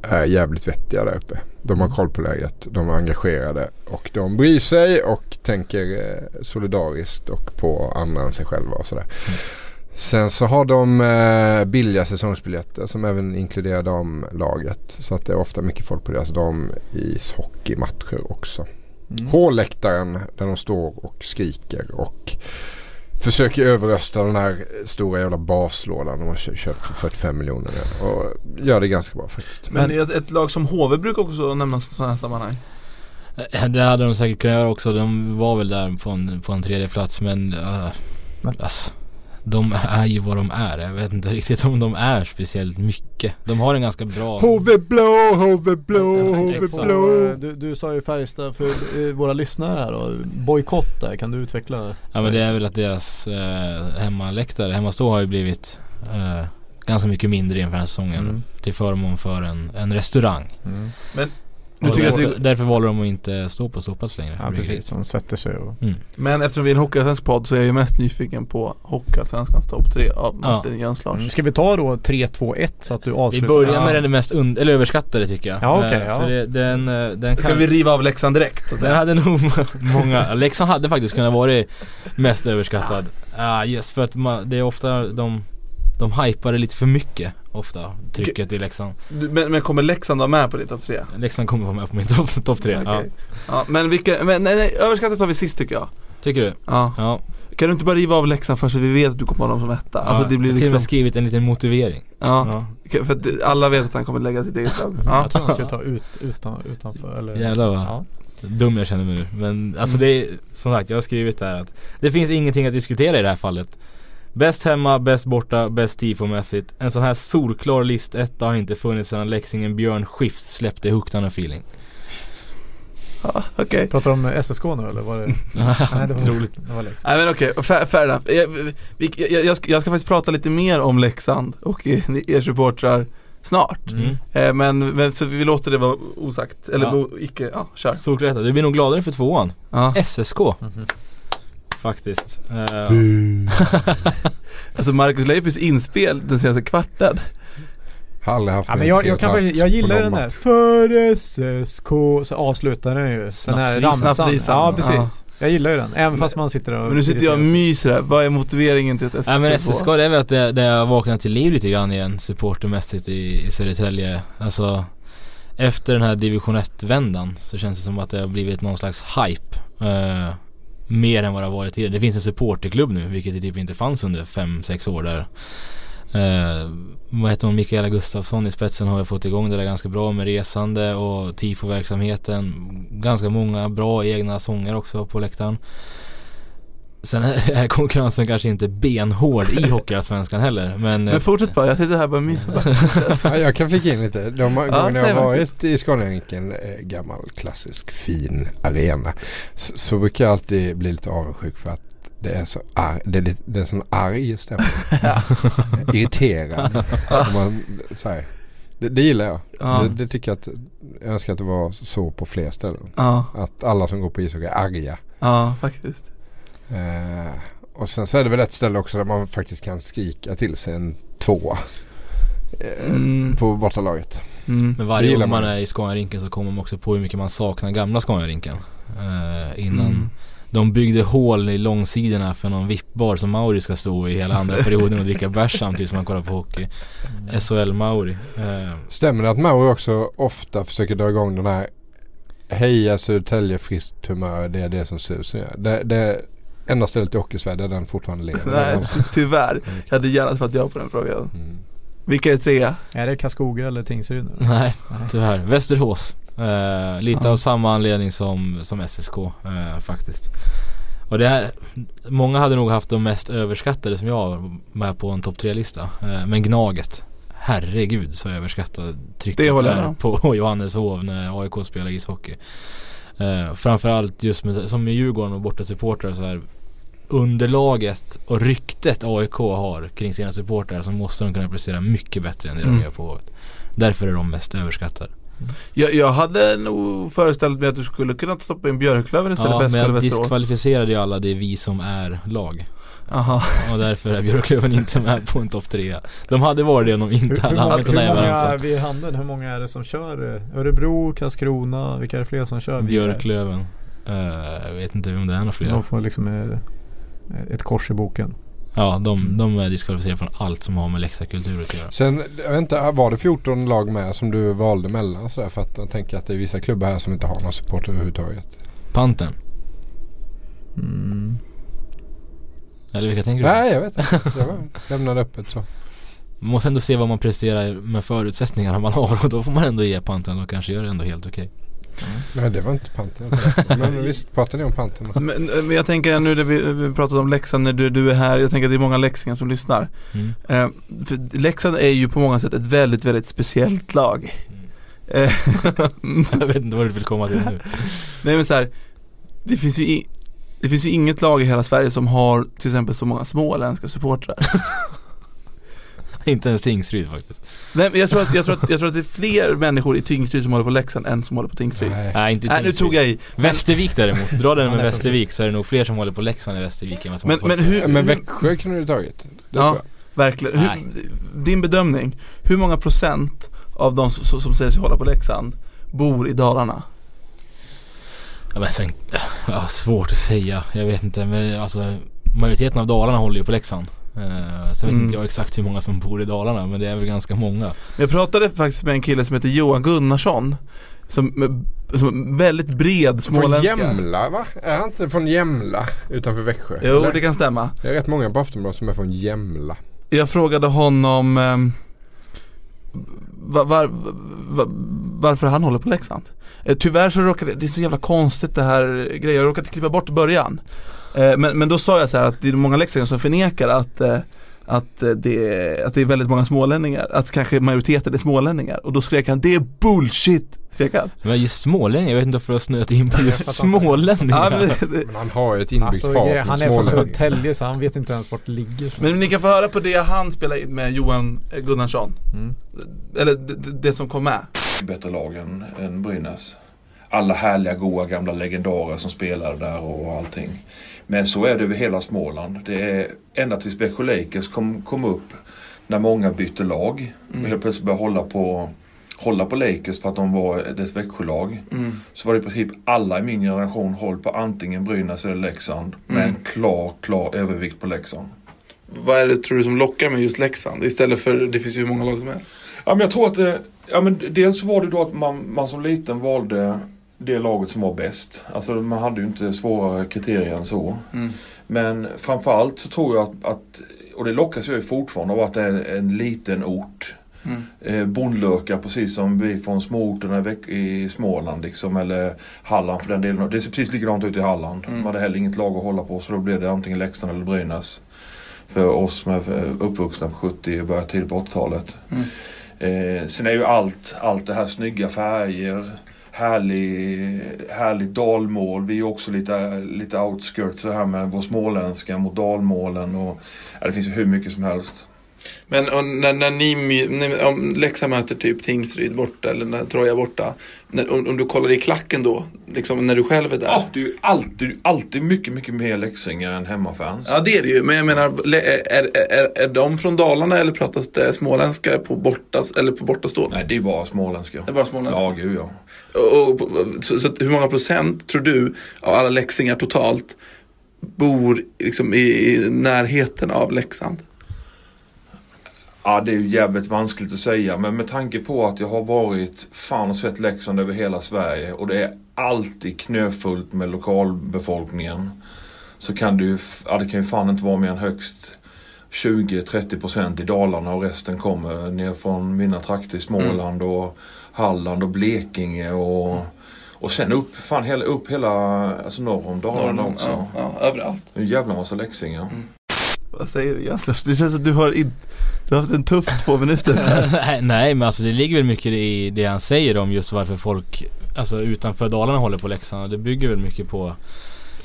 är jävligt vettiga där uppe. De har koll på läget, de är engagerade och de bryr sig och tänker eh, solidariskt och på andra än sig själva och sådär. Sen så har de eh, billiga säsongsbiljetter som även inkluderar damlaget. Så att det är ofta mycket folk på deras damhockeymatcher också. Mm. Hålläktaren där de står och skriker och försöker överrösta den här stora jävla baslådan de har kö- köpt för 45 miljoner. Och gör det ganska bra faktiskt. Men, Men- ett, ett lag som HV brukar också nämnas i sådana här sammanhang. Eh, Det hade de säkert kunnat göra också. De var väl där på en, på en tredje plats men, uh, Men- alltså, de är ju vad de är. Jag vet inte riktigt om de är speciellt mycket. De har en ganska bra... HV blå, HV blå, HV blå. Du, du sa ju Färjestad för eh, våra lyssnare här då. Bojkott där, kan du utveckla? Ja men det är väl att deras eh, hemmaläktare, hemmastå har ju blivit eh, ganska mycket mindre inför den här säsongen. Mm. Till förmån för en, en restaurang. Mm. Nu tycker jag därför, att därför valde de att inte stå på ståplats längre. Ja precis, de sätter sig och Mm. men eftersom vi är en Hockeyallsvensk podd så är jag ju mest nyfiken på Hockeyallsvenskans topp tre av Martin Jöns Lars. Mm. Ska vi ta då 3, 2, 1 så att du Vi avslutar? börjar Ja. med den mest und- eller överskattade tycker jag. Ja, okej, Eh, ja. För det, den, eh, den Ska kan... vi riva av Leksand direkt så att Den hade nog många, Leksand hade faktiskt kunnat vara mest överskattad. Ja, yes, för att man, det är ofta de, de hypar det lite för mycket ofta, trycket i Leksand. Men, men kommer Leksand vara med på ditt topp tre? Leksand kommer vara med på min topp top tre. Ja. Okej. Ja, men vilka, men nej, nej, överskattat tar vi sist tycker jag. Tycker du? Ja. Ja. Kan du inte bara riva av Leksand först så vi vet att du kommer ha dem som etta? Alltså det blir jag har till och med liksom, skrivit en liten motivering. ja. För att det- alla vet att han kommer lägga sitt eget lag. Ja. Jag tror han skulle ta ut, utan, utanför eller Jävlar vad ja. dum jag känner mig nu. Men alltså Mm. det är, som sagt jag har skrivit där att det finns ingenting att diskutera i det här fallet. Bäst hemma, bäst borta, bäst tifomässigt. En sån här solklar listetta har inte funnits sedan Leksingen Björn Skifs släppte Hooked on a feeling. Ja, Okej. Pratar du om SSK nu eller var det? Nej det var roligt. Det var Leksand. Nej men okej, fair, fair enough. Jag, vi, jag, jag, ska, jag ska faktiskt prata lite mer om Leksand och eh, er supportrar snart. Mm. Eh, men, men så vi låter det vara osagt, eller Ja. icke, ja kör. Solklätt, du blir nog gladare för tvåan. Ja. SSK. Faktiskt. Eh, Alltså Marcus Leifbys inspel den senaste kvarten. Aldrig haft Ja, men jag, jag, kan jag gillar den där. För SSK så avslutar den ju. Den här ramsan. Snapsvisan. Ja precis. Jag gillar ju den. Även fast man sitter och Men nu sitter jag och myser här, vad är motiveringen till att SSK Nej men SSK det är väl att det, det har vaknat till liv lite grann igen supportermässigt i, i Södertälje. Alltså efter den här division 1-vändan så känns det som att det har blivit någon slags hype. Eh, mer än vad det har varit tidigare. Det finns en supporterklubb nu vilket det typ inte fanns under 5-6 år där. Eh, vad heter hon, Mikaela Gustafsson i spetsen har ju fått igång det där ganska bra med resande och tifoverksamheten. Ganska många bra egna sånger också på läktaren. Sen är konkurrensen kanske inte benhård i Hockeyallsvenskan heller men, eh, Men fortsätt bara, jag sitter här och bara myser bara. Ja, jag kan flika in lite. De gånger jag säg har varit i Scaniarinken, eh, gammal klassisk fin arena, så, så brukar jag alltid bli lite avundsjuk för att det är så ar- det är, lite, det är en sån arg stämning. Irriterad. Man, så här, det, det gillar jag. Ja. Det, det tycker jag att, jag önskar att det var så på fler ställen. Ja, Att alla som går på ishockey är arga. ja faktiskt. Eh, och sen så är det väl ett ställe också där man faktiskt kan skrika till sig en tvåa. Eh, Mm. På bortalaget. Mm. men varje gång man är i Scaniarinken så kommer man också på hur mycket man saknar gamla Scaniarinken. Eh, innan Mm. de byggde hål i långsidorna för någon vippbar som Mauri ska stå i hela andra perioden och dricka bärs samtidigt som man kollar på hockey. SHL Mauri. Eh, Stämmer det att Mauri också ofta försöker dra igång den här Heja Södertälje friskt humör, det är det som susen gör. Det, det enda stället i hockeysverige där den fortfarande lever. Nej, tyvärr. Jag hade gärna svarat ja på den frågan. Mm. Vilka är trea? Är det Karlskoga eller Tingsryd nej, Nej. tyvärr. Västerås. Eh, lite Ja. av samma anledning som, som SSK eh, faktiskt. Och det här, många hade nog haft de mest överskattade som jag med på en topp 3-lista. Eh, men Gnaget. Herregud så överskattad trycket Det håller jag är med om. på Johanneshov när AIK spelar ishockey. Eh, framförallt just med, som med Djurgården och borta supportrar så här underlaget och ryktet AIK har kring sina supportrar så måste de kunna prestera mycket bättre än det Mm. de gör på Hovet. Därför är de mest överskattade. Jag, jag hade nog föreställt mig att du skulle kunna stoppa in Björklöven istället Ja, för men SKL jag Västerås. diskvalificerade ju alla det är vi som är lag. Aha. Och därför är Björklöven inte med på en topp tre. De hade varit det om de Hur, inte hade många, använt den hur här många jävla vid handen, hur många är det som kör? eh, Örebro, Karlskrona, vilka är det fler som kör? Björklöven. Eh, jag vet inte om det är några fler. De får liksom eh, ett kors i boken. Ja, de, de är diskvalificerade från allt som har med läktarkultur att göra. Sen, jag vet inte, var det 14 lag med som du valde mellan sådär? För att jag tänker att det är vissa klubbar här som inte har någon support överhuvudtaget. Panten. Mm. Eller vilka tänker du? Nej jag vet inte. Var lämnade öppet så. Man måste ändå se vad man presterar med förutsättningarna man har och då får man ändå ge panten och kanske gör det ändå helt okej. Nej det var inte panten. Men visst pratade ni om panten? Men, men jag tänker nu när vi, vi pratat om Leksand när du, du är här, jag tänker att det är många leksingar som lyssnar. Mm. Eh, för Leksand är ju på många sätt ett väldigt, väldigt speciellt lag. Eh, Jag vet inte vad du vill komma till nu. Nej men så här, det finns ju i, det finns ju inget lag i hela Sverige som har till exempel så många småländska supportrar. inte ens Tingsryd faktiskt. Nej men jag tror, att, jag, tror att, jag tror att det är fler människor i Tingsryd som håller på Leksand än som håller på Tingsryd. Nej. Nej inte Nej nu Tingsryd. tog jag i. Västervik däremot, dra den med Västervik så är det nog fler som håller på Leksand i Västervik än vad som Men, håller på men hur, Men hur Växjö kunde du tagit. Det Ja. tror jag. verkligen, hur, din bedömning, hur många procent av de som, som säger sig hålla på Leksand bor i Dalarna? Ja, men sen, ja, svårt att säga. Jag vet inte men alltså Majoriteten av Dalarna håller ju på Leksand. Uh, sen vet Mm. inte jag exakt hur många som bor i Dalarna men det är väl ganska många. Jag pratade faktiskt med en kille som heter Johan Gunnarsson Som, som väldigt bred Från småländska Jämla va? Är han inte från Jämla utanför Växjö? Jo Eller? det kan stämma Det är rätt många på Aftonbladet som är från Jämla. Jag frågade honom ehm, var, var, var, varför han håller på Leksand. Eh, tyvärr så råkade, det är så jävla konstigt det här grejen, jag råkade klippa bort början. Eh, men, men då sa jag så här att det är många leksaker som förnekar att eh, att eh, det, att det är väldigt många smålänningar, att kanske majoriteten är smålänningar och då skrek han det är bullshit! Han. Men just smålänningar, jag vet inte varför jag har snöat in på just smålänningar. Ja, men, Men han har ju ett inbyggt Alltså, hat mot han är från. Södertälje så han vet inte ens vart det ligger. Så. men ni kan få höra på det han spelade in med Johan eh, Gunnarsson. Mm. Eller det som kom med. bättre lag än, än Brynäs. Alla härliga, goa gamla legendarer som spelade där och allting. Men så är det över hela Småland. Det är ända tills Växjö Lakers kom, kom upp när många bytte lag. Mm. Och helt plötsligt började hålla på, hålla på Lakers för att de var ett Växjölag. Mm. Så var det i princip alla i min generation håll på antingen Brynäs eller Leksand. Med en Mm. klar, klar övervikt på Leksand. Vad är det tror du som lockar med just Leksand? Istället för, det finns ju många lag som helst. Ja, men jag tror att det, ja, men dels var det då att man, man som liten valde det laget som var bäst. Alltså man hade ju inte svårare kriterier än så. Mm. Men framförallt så tror jag att, att och det lockas jag ju fortfarande av att det är en liten ort. Mm. Eh, bondlökar precis som vi från småorterna i Småland liksom, eller Halland för den delen. Det ser precis likadant ut i Halland. Mm. Man hade heller inget lag att hålla på så då blev det antingen Leksand eller Brynäs. För oss som är eh, uppvuxna på 70 och början tidigt på 80-talet. Mm. Eh, sen är ju allt, allt det här snygga färger, härlig, härligt dalmål. Vi är också lite, lite outskirts så här med vår småländska mot dalmålen. Och, ja, det finns ju hur mycket som helst. Men och när, när ni, när, om Leksand möter typ Tingsryd borta eller när Troja borta. När, om, om du kollar i klacken då, liksom när du själv är där. Ja, det är alltid, alltid mycket, mycket mer leksingar än hemmafans. Ja det är det ju, men jag menar le- är, är, är de från Dalarna eller pratas det småländska på borta, eller på bortastående? Nej, det är bara småländska. Det är bara småländska? Ja, gud ja. Och, och, så, så hur många procent tror du av alla leksingar totalt bor liksom i, i närheten av Leksand? Ja, det är ju jävligt vanskligt att säga. Men med tanke på att jag har varit fan och sett Leksand över hela Sverige. Och det är alltid knöfullt med lokalbefolkningen. Så kan det ju, ja, det kan ju fan inte vara mer än högst 20-30% i Dalarna och resten kommer ner från mina trakter i Småland och Halland och Blekinge och och sen upp, fan hela, upp hela, alltså norr om Dalarna också. Ja, ja, överallt. En jävla massa leksingar. Vad säger du Jassers? Det känns som du har, in, du har haft en tuff två minuter. nej, nej men alltså det ligger väl mycket i det han säger om just varför folk Alltså utanför Dalarna håller på Leksand och det bygger väl mycket på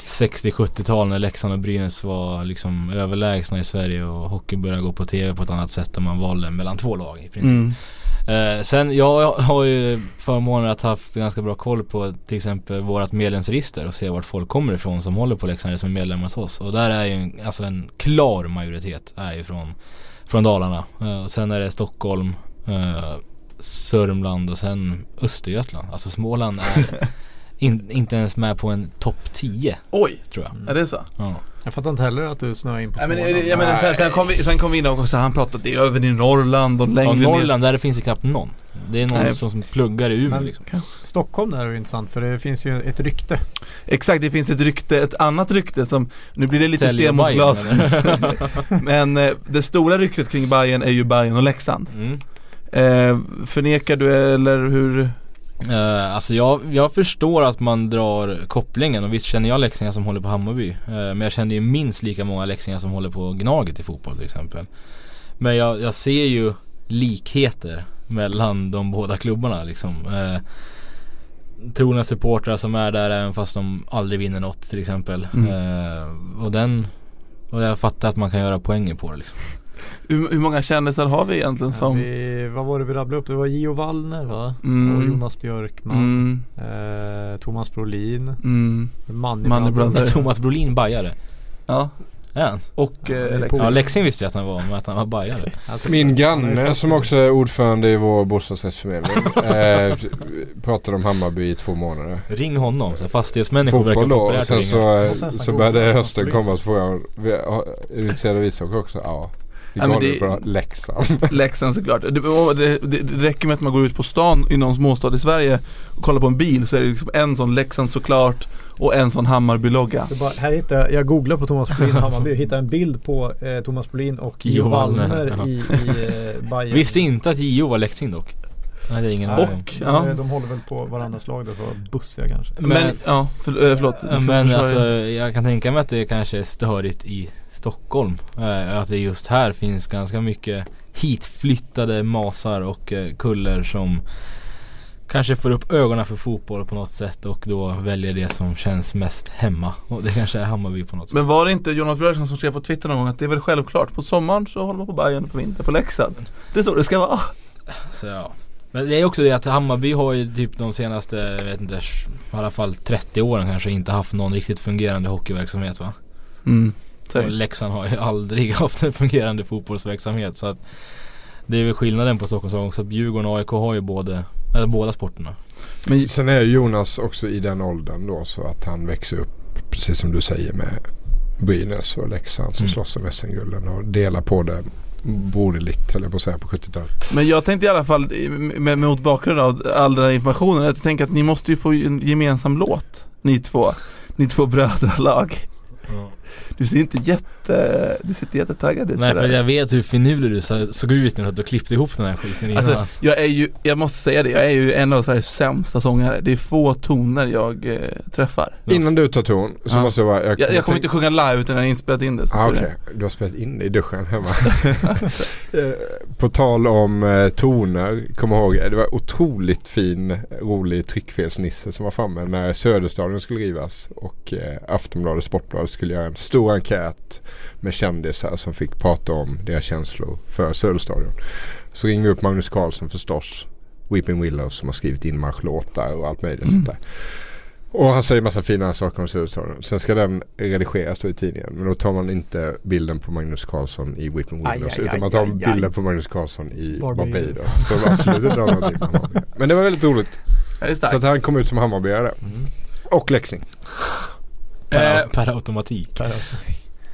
60-70-tal när Leksand och Brynäs var liksom överlägsna i Sverige och hockey började gå på TV på ett annat sätt och man valde mellan två lag i princip. Mm. Eh, sen jag har ju förmånen att ha haft ganska bra koll på till exempel vårat medlemsregister och se vart folk kommer ifrån som håller på Leksand eller som är medlemmar hos oss. Och där är ju en, alltså en klar majoritet är ju från, från Dalarna. Eh, och sen är det Stockholm, eh, Sörmland och sen Östergötland. Alltså Småland är in, inte ens med på en topp 10 Oj, tror jag. är det så? Ja. Jag fattar inte heller att du snöar in på Nej, men, jag menar, sen, sen kom vi, sen kom vi in och så han pratade det är över i Norrland och längre Ja, ner. Norrland där det finns det knappt någon. Det är någon Nej. som, som pluggar i Umeå Men- liksom. Stockholm där är ju intressant för det finns ju ett rykte. Exakt, det finns ett rykte, ett annat rykte som, nu blir det lite Tälje sten mot Bayern, glas. Men eh, det stora ryktet kring Bayern är ju Bayern och Leksand. Mm. Eh, förnekar du eller hur? Eh, alltså jag, jag förstår att man drar kopplingen och visst känner jag leksingar som håller på Hammarby. Eh, men jag känner ju minst lika många leksingar som håller på Gnaget i fotboll till exempel. Men jag, jag ser ju likheter mellan de båda klubbarna liksom. Eh, trogna supportrar som är där även fast de aldrig vinner något till exempel. Mm. Eh, och den och jag fattar att man kan göra poänger på det liksom. Hur, hur många kändisar har vi egentligen som? Vi, vad var det vi rabblade upp? Det var Gio Wallner va? Mm. Och Jonas Björkman. Mm, Eh, Thomas Brolin. mm, Money Brothers. Brothers. Thomas Brolin bajare. ja. Han? Och är eh, Leksand. Ja Leksing visste jag att han var men att han var bajare. Min han granne som också är ordförande i vår bostadsrättsförmedling eh, pratade om Hammarby i två månader. Ring honom, så fastighetsmänniskor verkar Fotboll och populärt sen så, Och sen så så går började hösten komma så frågade jag "Vi- har- Är du intresserad av ishockey också? Ja. Ja, men det- på Leksand. Leksand såklart. Det, det, det, det räcker med att man går ut på stan i någon småstad i Sverige och kollar på en bil så är det liksom en sån Leksand såklart och en sån Hammarby-logga. Här hittar jag, jag googlade på Thomas Brolin och Hammarby och hittade en bild på eh, Thomas Brolin och Gio Gio Wallner, ja. i, i eh, Bayern. Visste inte att JO var Leksing dock. Nej det är ingen aning. Och, ja. eh, De håller väl på varandras lag där för att bussiga kanske. Men, Men- ja, för, eh, förlåt. Men alltså jag kan tänka mig att det kanske är störigt i Stockholm. Eh, att det just här finns ganska mycket hitflyttade masar och eh, kuller som kanske får upp ögonen för fotboll på något sätt och då väljer det som känns mest hemma. Och det kanske är Hammarby på något sätt. Men var det inte Jonas Björkman som skrev på Twitter någon gång att det är väl självklart på sommaren så håller man på Bayern och på vintern på Leksand. Det är så det ska vara. Så ja. Men det är också det att Hammarby har ju typ de senaste, jag vet inte, i alla fall 30 åren kanske inte haft någon riktigt fungerande hockeyverksamhet va? Mm. Och. Leksand har ju aldrig haft en fungerande fotbollsverksamhet så att Det är väl skillnaden på Stockholms lag också att Djurgården och AIK har ju både, eller båda sporterna. Men Sen är Jonas också i den åldern då så att han växer upp precis som du säger med Brynäs och Leksand som Mm. slåss om SM-gulden och delar på det broderligt höll jag på att säga på 70-talet. Men jag tänkte i alla fall med, mot bakgrund av all den här informationen. Jag tänker att ni måste ju få en gemensam låt. Ni två. Ni två brödralag. Du ser inte jätte, du ser inte jättetaggad ut Nej för jag vet hur finurlig du så- såg ut nu att du klippte ihop den här skiten innan. Alltså, jag är ju, jag måste säga det, jag är ju en av Sveriges sämsta sångare. Det är få toner jag eh, träffar. Innan du tar ton så Ja. måste jag bara... Jag, jag kommer tänk- inte sjunga live utan jag har inspelat in det. så Ah, Okej, jag. du har spelat in det i duschen hemma. Eh, På tal om eh, toner, kom ihåg det var otroligt fin rolig tryckfelsnisse som var framme när Söderstadion skulle rivas och eh, Aftonbladet Sportbladet skulle göra en stor enkät med kändisar som fick prata om deras känslor för Söderstadion. Så ringde vi upp Magnus Carlsson förstås, Weeping Willows som har skrivit inmarschlåtar och allt möjligt sånt där. Och han säger massa fina saker om Söderstadion. Sen ska den redigeras då i tidningen. Men då tar man inte bilden på Magnus Carlsson i Weeping Willows. utan man tar aj, aj. bilden på Magnus Carlsson i Barbados. Som absolut inte någonting. Men det var väldigt roligt. Det är Så att han kom ut som Hammarbyare. Och Leksing. Per, Eh, per automatik.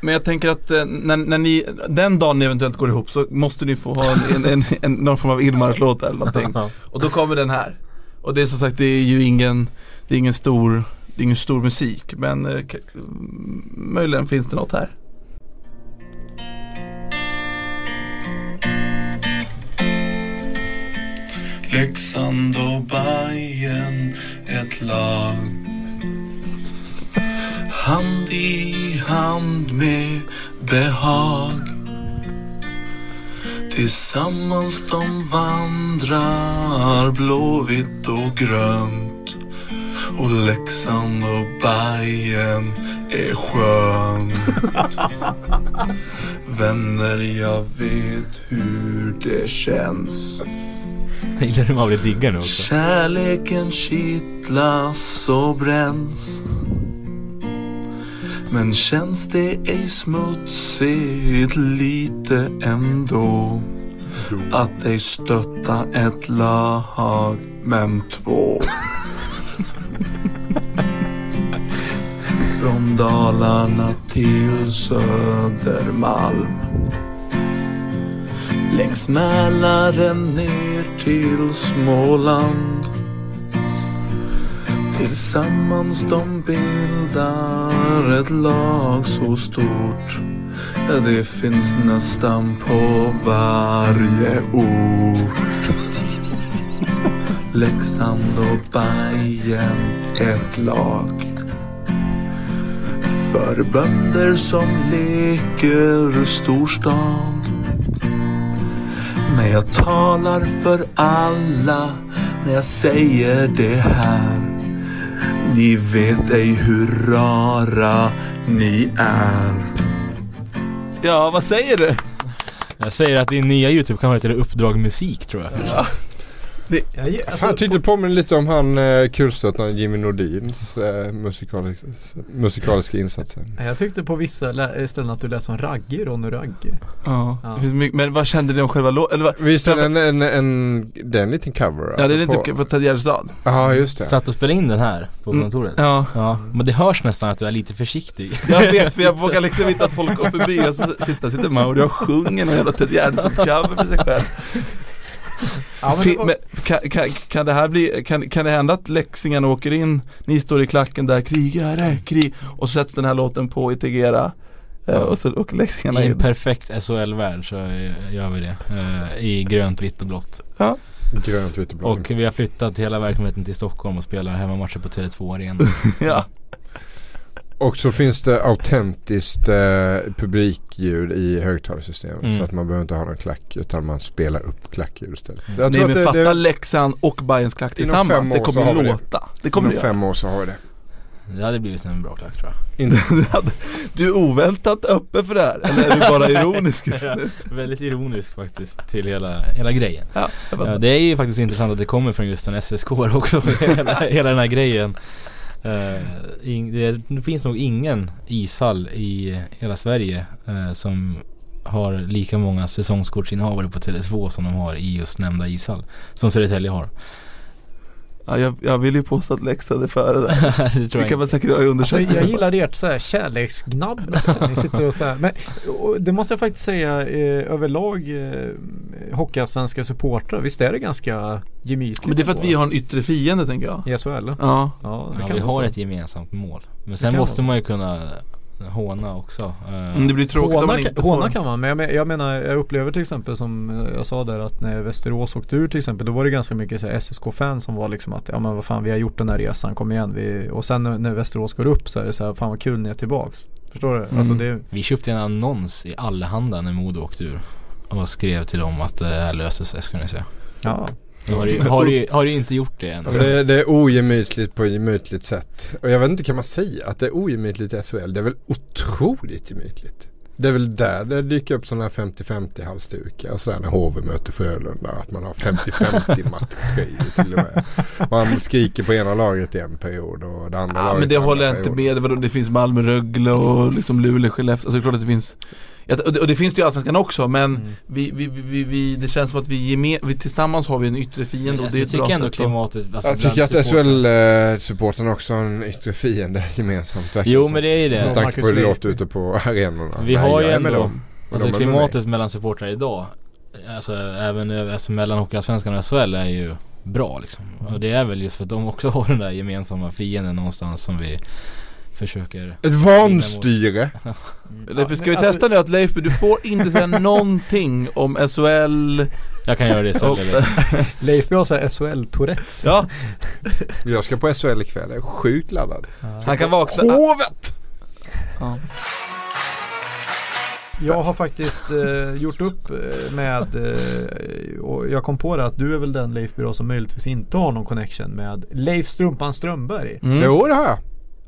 Men jag tänker att eh, när, när ni, den dagen ni eventuellt går ihop så måste ni få ha en, en, en, någon form av Ilmar-låt eller någonting. Och då kommer den här. Och det är som sagt, det är ju ingen, det är ingen stor, det är ingen stor musik men eh, k- mm, möjligen finns det något här. Leksand och Bajen ett lag Hand i hand med behag. Tillsammans de vandrar blåvitt och grönt. Och Leksand och Bajen är skönt Vänner, jag vet hur det känns. Jag gillar hur man blir diggare nu också. Kärleken kittlas och bränns Men känns det ej smutsigt lite ändå Att ej stötta ett lag men två från Dalarna till Södermalm. Längs Mälaren ner till Småland. Tillsammans de bildar ett lag så stort. Det finns nästan på varje ort. Leksand och Bajen ett lag. För bönder som leker storstad. Men jag talar för alla när jag säger det här. Ni vet ej hur rara ni är. Ja, vad säger du? Jag säger att din nya YouTube-kanal heter Uppdrag Musik tror jag. Jag, ge- Fan, alltså, jag tyckte på mig lite om han eh, kulstötande Jimmy Nordins eh, musikaliska, musikaliska insatser. jag tyckte på vissa ställen att du lät som Ragge, Ronny Ragge. Ja, Ja. Det finns mycket, men vad kände ni om själva låten? Visst är det en, en, en, det är en liten cover Ja, det är alltså, lite på Ted Gärdestad. Ja, just det. Satt och spelade in den här på Mm. kontoret. Ja. Ja, men det hörs nästan att du är lite försiktig. Jag vet för jag vågar liksom inte att folk går förbi och så sitter, sitter Mauri och sjunger någon jävla Ted Gärdestad-cover för sig själv. Ja, men Fi- det var, men kan, kan, kan det här bli, kan, kan det hända att Leksingarna åker in, ni står i klacken där, krigare, krig och så sätts den här låten på i Tegera eh, och så åker Leksingarna I en in. perfekt SHL-värld så eh, gör vi det. Eh, I grönt, vitt och blått. Grönt, vitt och blått. Och vi har flyttat hela verksamheten till Stockholm och spelar hemmamatcher på Tele2 Arena. Ja. Och så finns det autentiskt eh, publikljud i högtalarsystemet. Mm. Så att man behöver inte ha någon klack utan man spelar upp klackljud istället. Jag Nej tror men att fatta det, det, Leksand och Bayerns klack tillsammans, det kommer ju det. låta. Det kommer inom det fem år så har vi det. Det hade blivit en bra klack tror jag. Du är oväntat öppen för det här, eller är du bara ironisk just nu? Väldigt ironisk faktiskt till hela, hela grejen. Ja, Ja, det är ju faktiskt intressant att det kommer från just en SSK också, hela, hela den här grejen. Eh, det, finns nog ingen ishall i hela Sverige eh, som har lika många säsongskortsinnehavare på Tele2 som de har i just nämnda ishall. Som Södertälje har ja, jag, jag vill ju påstå att Leksand är före där. det tror Det jag kan man inte. säkert göra i alltså, undersökningar. jag gillar ert så här kärleksgnabb nästan. Ni sitter och så här. Men och det måste jag faktiskt säga eh, överlag eh, Hockeyallsvenska supportrar. Visst är det ganska gemytligt? Men det är för att vi har en yttre fiende tänker jag. I SHL? Ja, Ja. det Ja, kan vi har så. ett gemensamt mål. Men sen måste man ju kunna håna också. Eh, Mm, det blir tråkigt om man Håna, inte kan, håna får. kan man, men jag, men- jag menar jag upplever till exempel som jag sa där att när Västerås åkte ur till exempel Då var det ganska mycket här SSK-fans som var liksom att Ja men vad fan vi har gjort den här resan, kom igen vi, Och sen när, när Västerås går upp så är det så här Fan vad kul ni är tillbaks Förstår du? Alltså Mm. det Vi köpte en annons i Allehanda när Modo åkte ur. Och skrev till dem att det här löser sig ska ni se. Ja Nu har du, har du, har du inte gjort det än? Det, det är ogemytligt på ett gemytligt sätt. Och jag vet inte, kan man säga att det är ogemytligt i SHL? Det är väl otroligt gemytligt. Det är väl där det dyker upp sådana här 50-50 halsdukar och sådär när HV möter Frölunda. Att man har 50-50 matchtröjor till och med. Man skriker på ena laget i en period och det andra Ja, laget men det håller jag inte med. Det, det finns Malmö, Rögle och liksom Luleå, Skellefteå. Alltså klart att det finns och, det, och det finns det ju i Allsvenskan också men Mm. vi, vi, vi, vi, det känns som att vi, geme, vi tillsammans har vi en yttre fiende och Alltså, det är jag ett bra tycker ändå klimatet alltså, Jag tycker att SHL-supporten också har en yttre fiende gemensamt. verkar Jo men det är ju Med det. tanke Marcus på hur det låter ute på arenorna. Vi Nej, har ju med ändå- dem. Alltså med klimatet mellan supportrar idag Alltså även alltså, mellan Hockeyallsvenskan och SHL är ju bra liksom. Och det är väl just för att de också har den där gemensamma fienden någonstans som vi försöker Ett vanstyre. Leif, ska vi alltså- testa nu att Leif, du får inte säga någonting om SHL Jag kan göra det sen? Leif har så här SHL-tourettes Ja, Jag ska på SHL ikväll. Jag är sjukt laddad. han kan vakna Hovet! ja. Jag har faktiskt eh, gjort upp eh, med eh, och jag kom på det att du är väl den Leif Byrå som möjligtvis inte har någon connection med Leif Strumpan Strömberg. mm. Jo det har jag.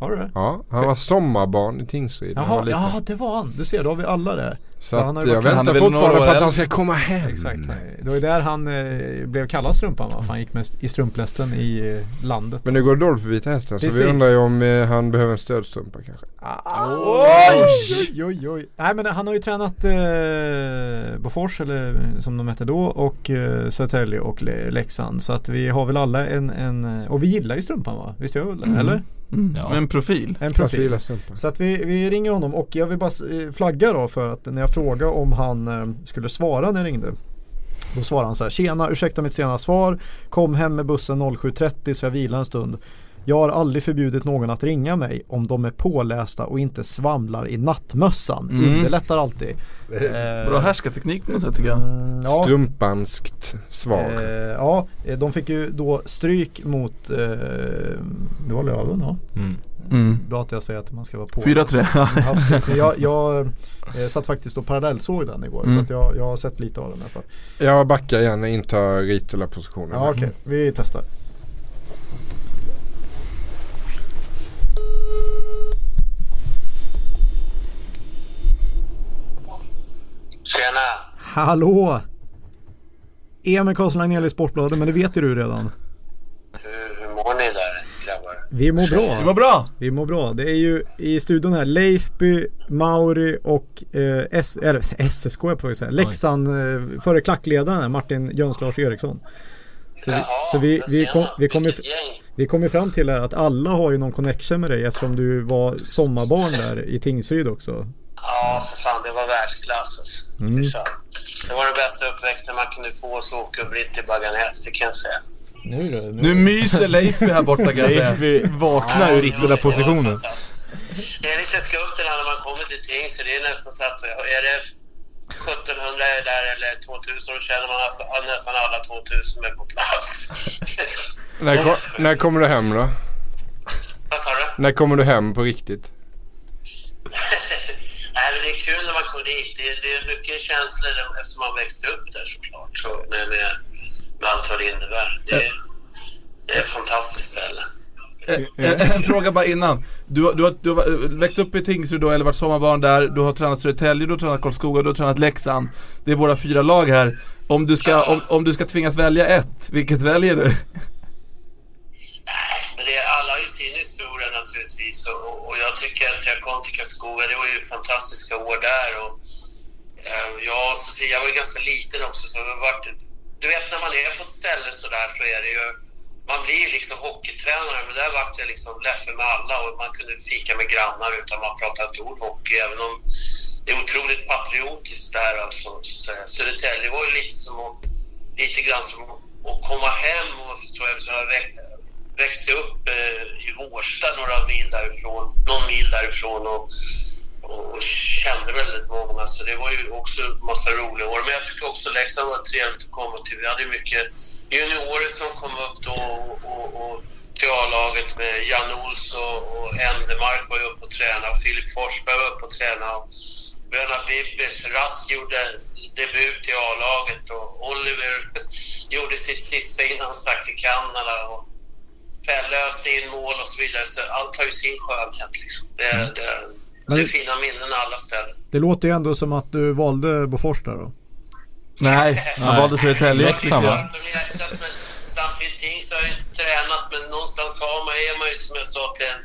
Har du det? Ja, han var sommarbarn i Tingsryd när han var Jaha, liten. ja det var han. Du ser, då har vi alla det. Så han har att ju jag varit- han är väntar väl fortfarande några på år att han ska komma hem. Exakt. Det var ju där han eh, blev kallad Strumpan va? För han gick mest i strumplästen i eh, landet. Men nu går det dåligt för Vita Hästen så Precis. vi undrar ju om eh, han behöver en stödstrumpa kanske. Ah, oj, oj, oj, oj. Nej men han har ju tränat eh, Bofors eller som de hette då och eh, Södertälje och Le- Leksand. Så att vi har väl alla en, en och vi gillar ju Strumpan va? Visst gör vi väl det? Mm. Eller? Mm. Ja. En profil. En Profil. Så att vi, vi ringer honom och jag vill bara eh, flagga då för att när jag frågade om han eh, skulle svara när jag ringde. Då svarade han så här. Tjena, ursäkta mitt sena svar. Kom hem med bussen 07.30 så jag vilar en stund. Jag har aldrig förbjudit någon att ringa mig om de är pålästa och inte svamlar i nattmössan. Mm. Underlättar alltid. Eh, Bra härskarteknik på något sätt tycker jag. mm, ja. Strumpanskt svar. Eh, ja, eh, de fick ju då stryk mot eh, Det var Löven ja. Mm. Mm. Bra att jag säger att man ska vara på. 4-3. Absolut. Men jag, jag eh, satt faktiskt och parallellsåg den igår Mm. så att jag, jag har sett lite av den i alla fall. Jag backar igen och intar Ritula-positionen. Ja okej, vi testar. Tjena! Hallå! Emil Karlsson Agnell i Sportbladet, men det vet ju du redan. Hur, hur mår ni där grabbar? Vi mår Det var bra. bra! Vi mår bra. Det är ju i studion här Leifby, Mauri och eh, S, eller, SSK är på säga. Leksand, eh, före klackledaren Martin Jöns Lars Eriksson. Så, vi, så vi, vi, kom, vi kommer Vilket gäng. Vi kom ju fram till att alla har ju någon connection med dig eftersom du var sommarbarn där i Tingsryd också. Ja, för fan, det var världsklass alltså. Mm. Det var den bästa uppväxten man kunde få att slå åkerbritt i Baganäs, det kan jag säga. Nu du, Nu myser Leifby här borta kan jag säga. Vaknar ur Ja, det var Ritula-positionen. fantastiskt. Det är lite skumt det där när man kommer till Tingsryd. Det är nästan så att är det 1700 är där eller 2000 då känner man alltså, nästan alla 2000 är på plats. När, ko- när kommer du hem då? Vad sa du? När kommer du hem på riktigt? Nej, men det är kul när man kommer dit. Det är, det är mycket känslor eftersom man växte upp där såklart. Så med, med, med allt vad det innebär. Det är, det är ett fantastiskt ställe. Eh, eh, En fråga bara innan. Du, har- du, har, du har växt upp i Tingsryd då, eller varit sommarbarn där. Du har tränat Södertälje, du har tränat Karlskoga, du har tränat Leksand. Det är våra fyra lag här. Om du ska, om, om du ska tvingas välja ett, vilket väljer du? Men det, alla har ju sin historia naturligtvis och, och, jag tycker att jag kom till Karlskoga, det var ju fantastiska år där och eh, jag och Sofia var ju ganska liten också så det var, du vet när man är på ett ställe sådär så är det ju, man blir ju liksom hockeytränare men där vart jag liksom Leffe med alla och man kunde fika med grannar utan man pratade ett ord hockey även om det är otroligt patriotiskt där alltså. Så. Södertälje var ju lite som att, lite grann som att komma hem om man förstår eftersom jag växte upp eh, i Vårsta några mil därifrån, någon mil därifrån och, och, och kände väldigt många så det var ju också en massa roliga år. Men jag tycker också Leksand var trevligt att komma till. Vi hade mycket juniorer som kom upp då och, och, och till A-laget med Jan Ols och, Endemark var ju uppe och tränade Filip Forsberg var uppe och tränade. Bröderna Bibbers, Rask gjorde debut i A-laget och Oliver gjorde sitt sista innan han stack till Kanada. Och Pelle öste in mål och så vidare. Så allt har ju sin skönhet. Liksom. Det, det, Men- det är fina minnen alla ställen. Det låter ju ändå som att du valde Bofors där då. Nej, han valde Södertälje. Leksand, va? Samtidigt Tings har jag inte tränat men någonstans har man, är man ju som jag sa till en,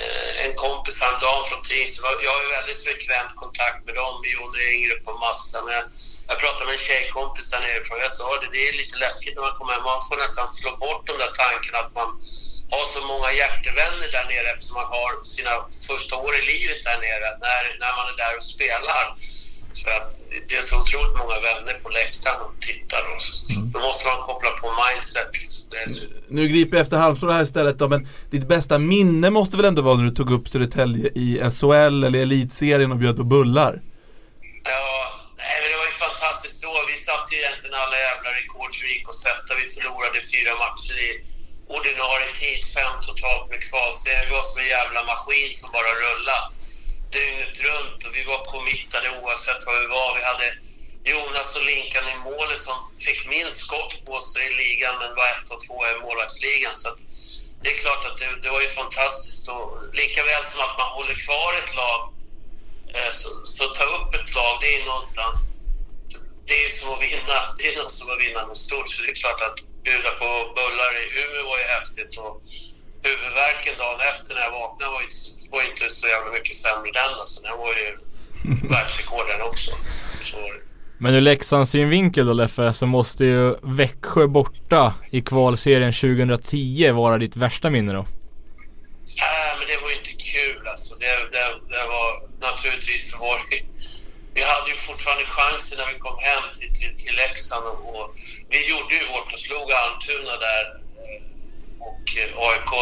Eh, en kompis häromdagen från Teams, Jag har ju väldigt frekvent kontakt med dem, med Jon Ringrup och massa. Men jag, jag pratade med en tjejkompis där nerifrån. Jag sa det, det är lite läskigt när man kommer hem. Man får nästan slå bort de där tankarna att man har så många hjärtevänner där nere eftersom man har sina första år i livet där nere när, när man är där och spelar. För att det är så otroligt många vänner på läktaren och tittar. Och så. Då måste man koppla på mindset. Så, Nu griper jag efter halmstrå här istället då, men ditt bästa minne måste väl ändå vara när du tog upp Södertälje i SHL eller elitserien och bjöd på bullar? Ja, nej, det var ju fantastiskt då. Vi satte ju egentligen alla jävla rekord vi gick och sätta. Vi förlorade fyra matcher i ordinarie tid, fem totalt med kvalserien. Vi var som en jävla maskin som bara rullade dygnet runt och vi var committade oavsett var vi var. Vi hade Jonas och Linkan i målet som fick minst skott på sig i ligan men var ett och två i målvaktsligan. Så att det är klart att det, det var ju fantastiskt. Och lika väl som att man håller kvar ett lag Eh, Så, så ta upp ett lag, det är någonstans... Det är som att vinna. Det är något som att vinna något stort. Så det är klart att bjuda på bullar i Umeå var ju häftigt. Och huvudvärken dagen efter när jag vaknade var ju, var inte så jävla mycket sämre den. Alltså, den var ju världsrekord den också. Så var det. Men ur Leksands synvinkel då Leffe, så måste ju Växjö borta i kvalserien 2010 vara ditt värsta minne då? Ja, det var ju inte kul alltså. Det, det, det var naturligtvis var det, vi hade ju fortfarande chansen när vi kom hem till, till, till Leksand och, och vi gjorde ju vårt och slog Almtuna där och eh, AIK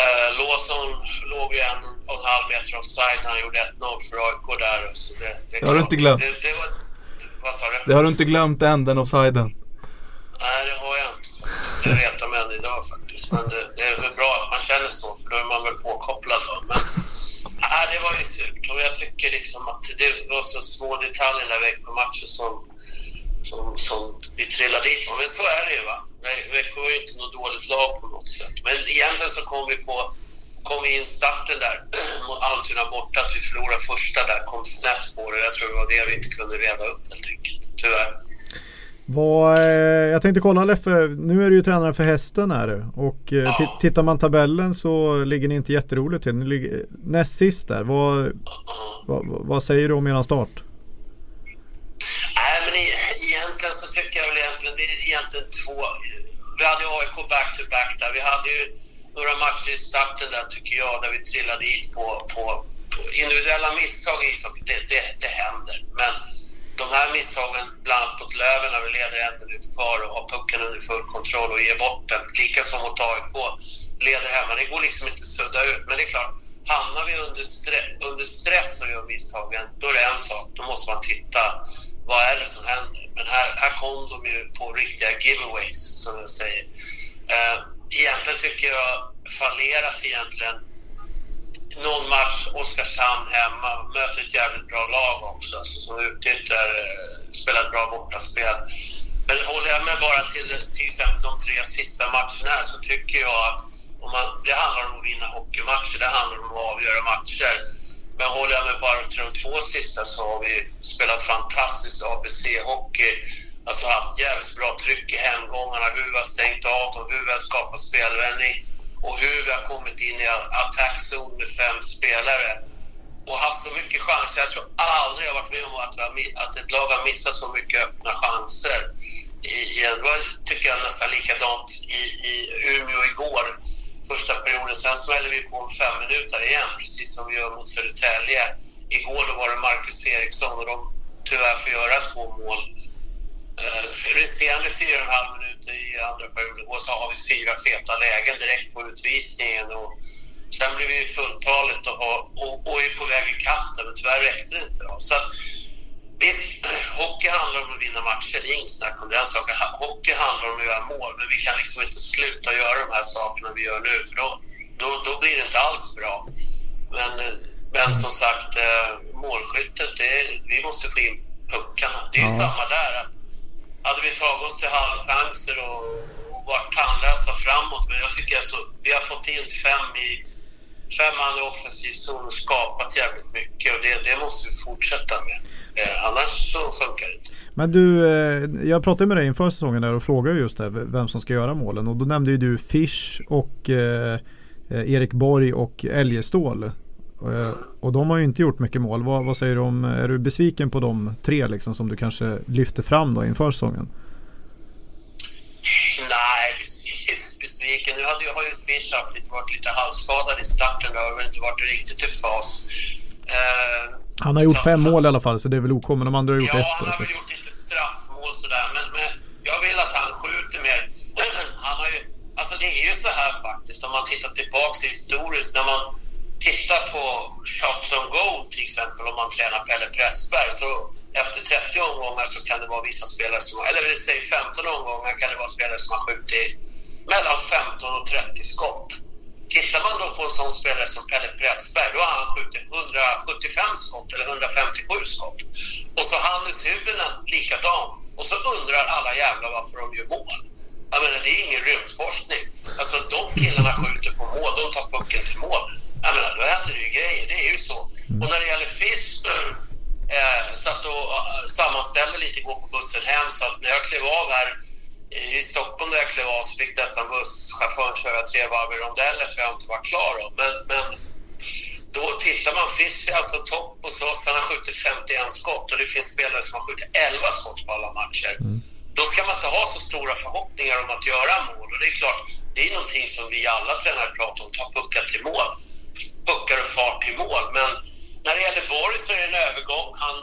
eh, Låsson låg ju en och en halv meter offside när han gjorde 1-0 för AIK där. Så det, det, Det har du inte glömt. Det, det var, vad sa du? Det har du inte glömt än, den offsiden. Nej, det har jag inte. Det retar mig än idag faktiskt. Men det, det är väl bra att man känner så, för då är man väl påkopplad då. Men nej, det var ju surt och jag tycker liksom att det var så små detaljer när Växjö-matchen som, som, som vi trillade dit på. Men så är det ju va. Vä- Växjö ju inte något dåligt lag på något sätt. Men egentligen så kom vi på kom vi in starten där mot Almtuna borta, att vi förlorade första där, kom snett på det. Jag tror det var det vi inte kunde reda upp helt enkelt, tyvärr. Vad, eh, jag tänkte kolla Leffe, nu är du ju tränare för hästen är du. Och eh, Ja. ti- tittar man tabellen så ligger ni inte jätteroligt till. Ni ligger näst sist där. Vad, vad, vad säger du om eran start? Nej, men e- egentligen så tycker jag väl egentligen, det är egentligen två. Vi hade AIK back-to-back där. Vi hade ju några matcher i starten där tycker jag, där vi trillade hit på, på, på individuella misstag i ishockey. Det, det, det händer. Men de här misstagen, bland annat mot Löven när vi leder en minut kvar och har pucken under full kontroll och ger bort den. Likaså mot AIK, leder hemma. Det går liksom inte att sudda ut. Men det är klart, hamnar vi under, stre- under stress och gör misstagen, då är det en sak. Då måste man titta, vad är det som händer? Men här, här kom de ju på riktiga giveaways, som jag säger. Eh, egentligen tycker jag fallerat egentligen någon match, Oskarshamn hemma, möter ett jävligt bra lag också alltså, som utnyttjar, eh, spelar ett bra bortaspel. Men håller jag med bara till till exempel de tre sista matcherna här så tycker jag att och man, det handlar om att vinna hockeymatcher, det handlar om att avgöra matcher. Men håller jag med på till de två sista så har vi spelat fantastisk ABC-hockey. Alltså haft jävligt bra tryck i hemgångarna, hur vi har stängt av dem, hur vi har skapat spelvändning och hur vi har kommit in i attackzon med fem spelare och haft så mycket chanser. Jag tror aldrig jag varit med om att, har att ett lag har missat så mycket öppna chanser. I, i det var, tycker jag nästan likadant i, i Umeå igår, första perioden. Sen smäller vi på en fem minuter igen, precis som vi gör mot Södertälje. Igår då var det Marcus Eriksson och de tyvärr får göra två mål. Eh, Resterande fyra och en halv minuter i andra perioden och så har vi fyra feta lägen direkt på utvisningen. Och sen blir vi fulltaligt och, och, och är på väg ikapp där, men tyvärr räckte det inte. Då. Så visst, hockey handlar om att vinna matcher, det är inget snack om den saken. Hockey handlar om att göra mål, men vi kan liksom inte sluta göra de här sakerna vi gör nu, för då, då, då blir det inte alls bra. Men, men som sagt, eh, målskyttet, det, vi måste få in puckarna. Det är ju Ja. samma där. Att, hade vi tagit oss till halvchanser och, och varit tandlösa framåt, men jag tycker alltså, vi har fått in fem i fem man i offensiv zon och skapat jävligt mycket och det, det måste vi fortsätta med. Eh, annars så funkar det inte. Men du, eh, jag pratade med dig inför säsongen där och frågade just det, vem som ska göra målen. Och då nämnde ju du Fish och eh, eh, Erik Borg och Eljestål. Eh, och de har ju inte gjort mycket mål. Vad, vad säger du om, är du besviken på de tre liksom som du kanske lyfter fram då inför säsongen? Nej, besviken. Nu hade, har ju Fish haft lite, varit lite halvskadad i starten. Det har inte varit riktigt i fas. Han har gjort så- fem mål i alla fall så det är väl OK. Men de andra har gjort Ja, ett. han har väl gjort lite straffmål sådär. Men, men jag vill att han skjuter mer. Han har ju, alltså det är ju så här faktiskt om man tittar tillbaks historiskt. När man tittar på shots on goal till exempel om man tränar Pelle Pressberg. Så efter 30 omgångar så kan det vara vissa spelare som, eller vi säger 15 omgångar kan det vara spelare som har skjutit mellan 15 och 30 skott. Tittar man då på en sån spelare som Pelle Pressberg, då har han skjutit 175 skott eller 157 skott. Och så Hannes Huvuden likadan. Och så undrar alla jävlar varför de gör mål. Jag menar, det är ingen rymdforskning. Alltså de killarna skjuter på mål, de tar pucken till mål. Jag menar, då händer det ju grejer, det är ju så. Och när det gäller Fisk, eh, satt och eh, sammanställde lite igår på bussen hem, så att när jag klev av här i Stockholm där jag klev av så fick nästan busschauffören köra tre varv i rondellen för jag inte var klar. Då. Men, men då tittar man, Fish är alltså topp hos oss, han har skjutit 51 skott och det finns spelare som har skjutit 11 skott på alla matcher. då ska man inte ha så stora förhoppningar om att göra mål. Och det är klart, det är någonting som vi alla tränare pratar om, ta puckar till mål. Puckar och fart till mål. Men när det gäller Borg så är det en övergång. Han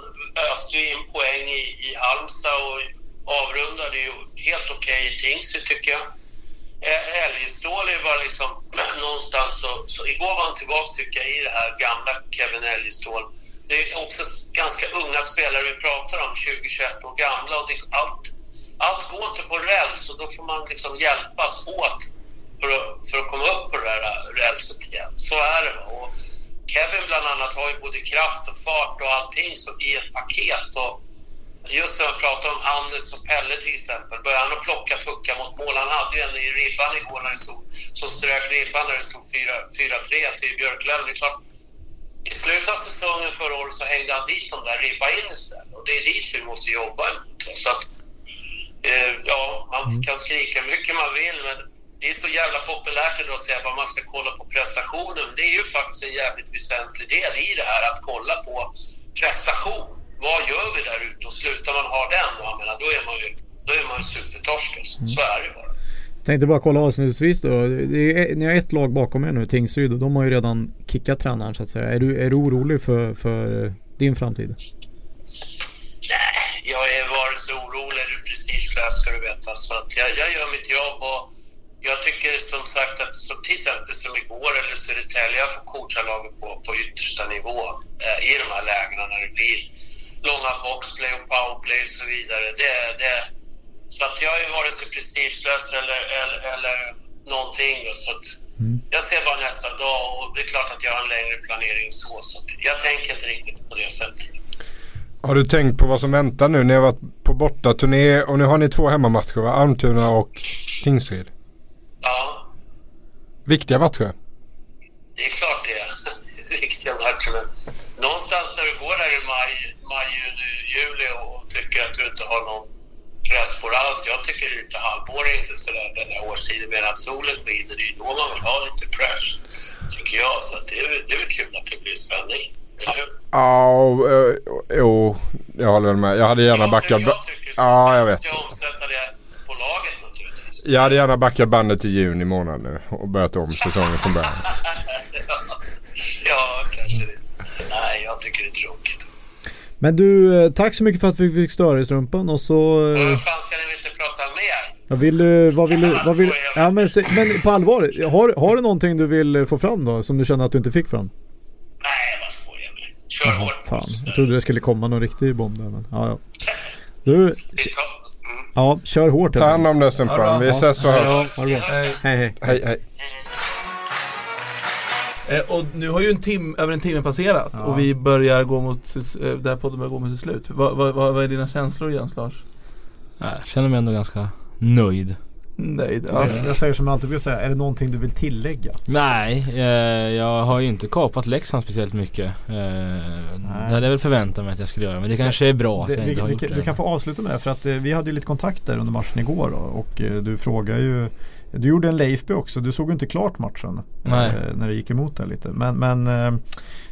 öste ju in poäng i, i Halmstad och avrundade ju helt okej okay i Tingsryd tycker jag. Eh, Älgestål är bara liksom någonstans så, så igår var han tillbaka tycker jag i det här gamla Kevin Älgestål. Det är också ganska unga spelare vi pratar om, 20-21 år gamla och det, allt, allt går inte på räls och då får man liksom hjälpas åt för att, för att komma upp på det där rälset igen. Så är det. Och Kevin bland annat har ju både kraft och fart och allting så, i ett paket. Och just när man pratar om Anders och Pelle till exempel, börjar han att plocka puckar mot mål. Han hade ju en i ribban igår när det stod, som strök ribban när det stod 4-3 till Björklöven. Det är klart, i slutet av säsongen förra året så hängde han dit de där ribba in istället. Och det är dit vi måste jobba emot. Så att, eh, ja, man Mm. kan skrika mycket man vill men det är så jävla populärt idag att säga att man ska kolla på prestationen. Det är ju faktiskt en jävligt väsentlig del i det här att kolla på prestation. Vad gör vi där ute? Och slutar man ha den, jag menar, då är man ju, då är man ju supertorsk. Alltså. Så är det bara. Tänkte bara kolla avslutningsvis då. Det är, ni har ett lag bakom er nu, Tingsryd, och de har ju redan kickat tränaren så att säga. Är du, är du orolig för, för din framtid? Nej, jag är vare sig orolig eller prestigelös ska du veta. Så att jag, jag gör mitt jobb och jag tycker som sagt att som till exempel som igår eller Södertälje, jag får coacha laget på, på yttersta nivå eh, i de här lägena när det blir långa boxplay och powerplay och så vidare. Det, det, så att jag är vare sig prestigelös eller, eller, eller någonting. Så att jag ser bara nästa dag och det är klart att jag har en längre planering så. så jag tänker inte riktigt på det sättet. Har du tänkt på vad som väntar nu? Ni har varit på bortaturné och nu har ni två hemmamatcher va? Almtuna och Tingsryd. Ja, Viktiga matcher. det är klart det är. Det är Riktiga matcher. Men någonstans när du går där i maj, maj juni, juli tycker att du inte har någon press på det alls. Jag tycker lite halvår är inte sådär den där årstiden. Men att solen skiner, det är ju då man vill ha lite press. Tycker jag. Så det, är, det är väl kul att det blir spänning. Ja, eh, jo, jag håller väl med. Jag hade gärna backat. jag. Ja, jag vet. jag omsätta det på laget naturligtvis. Jag hade gärna backat bandet till juni månad nu och börjat om säsongen från början. ja, kanske det. Nej, jag tycker det är tråkigt. Men du, eh, tack så mycket för att vi fick störa i strumpan och så... Eh, hur fan ska ni inte prata mer? Jag vill, vad vill du, vad vill, ja men, se- men på allvar, har, har du någonting du vill eh, få fram då som du känner att du inte fick fram? Nej, vad skojar jag med. Kör hårt. Fan, jag trodde det skulle komma någon riktig bomb där men ja, ja. Du. Mm. ja, kör hårt. Ta hand om Ja, Stumpan. bra. Vi ses och hörs. Hej. Hej hej. Hej och nu har ju en tim, över en timme passerat Ja. och vi börjar gå mot, eh, den här podden börjar gå mot sitt slut. Vad, vad, vad, vad är dina känslor Jens Lars? Jag känner mig ändå ganska nöjd. Nej, det- Så ja. jag säger som jag alltid brukar säga, är det någonting du vill tillägga? Nej, eh, jag har ju inte kapat Leksand speciellt mycket. Eh, det hade jag väl förväntat mig att jag skulle göra men det Ska- kanske är bra att Det, jag vi, inte har vi, gjort kan- det. du kan få avsluta med det för att eh, vi hade ju lite kontakter under matchen igår då, och eh, du frågar ju Du gjorde en Leifby också, du såg inte klart matchen Nej. eh, när det gick emot det lite. Men, men eh,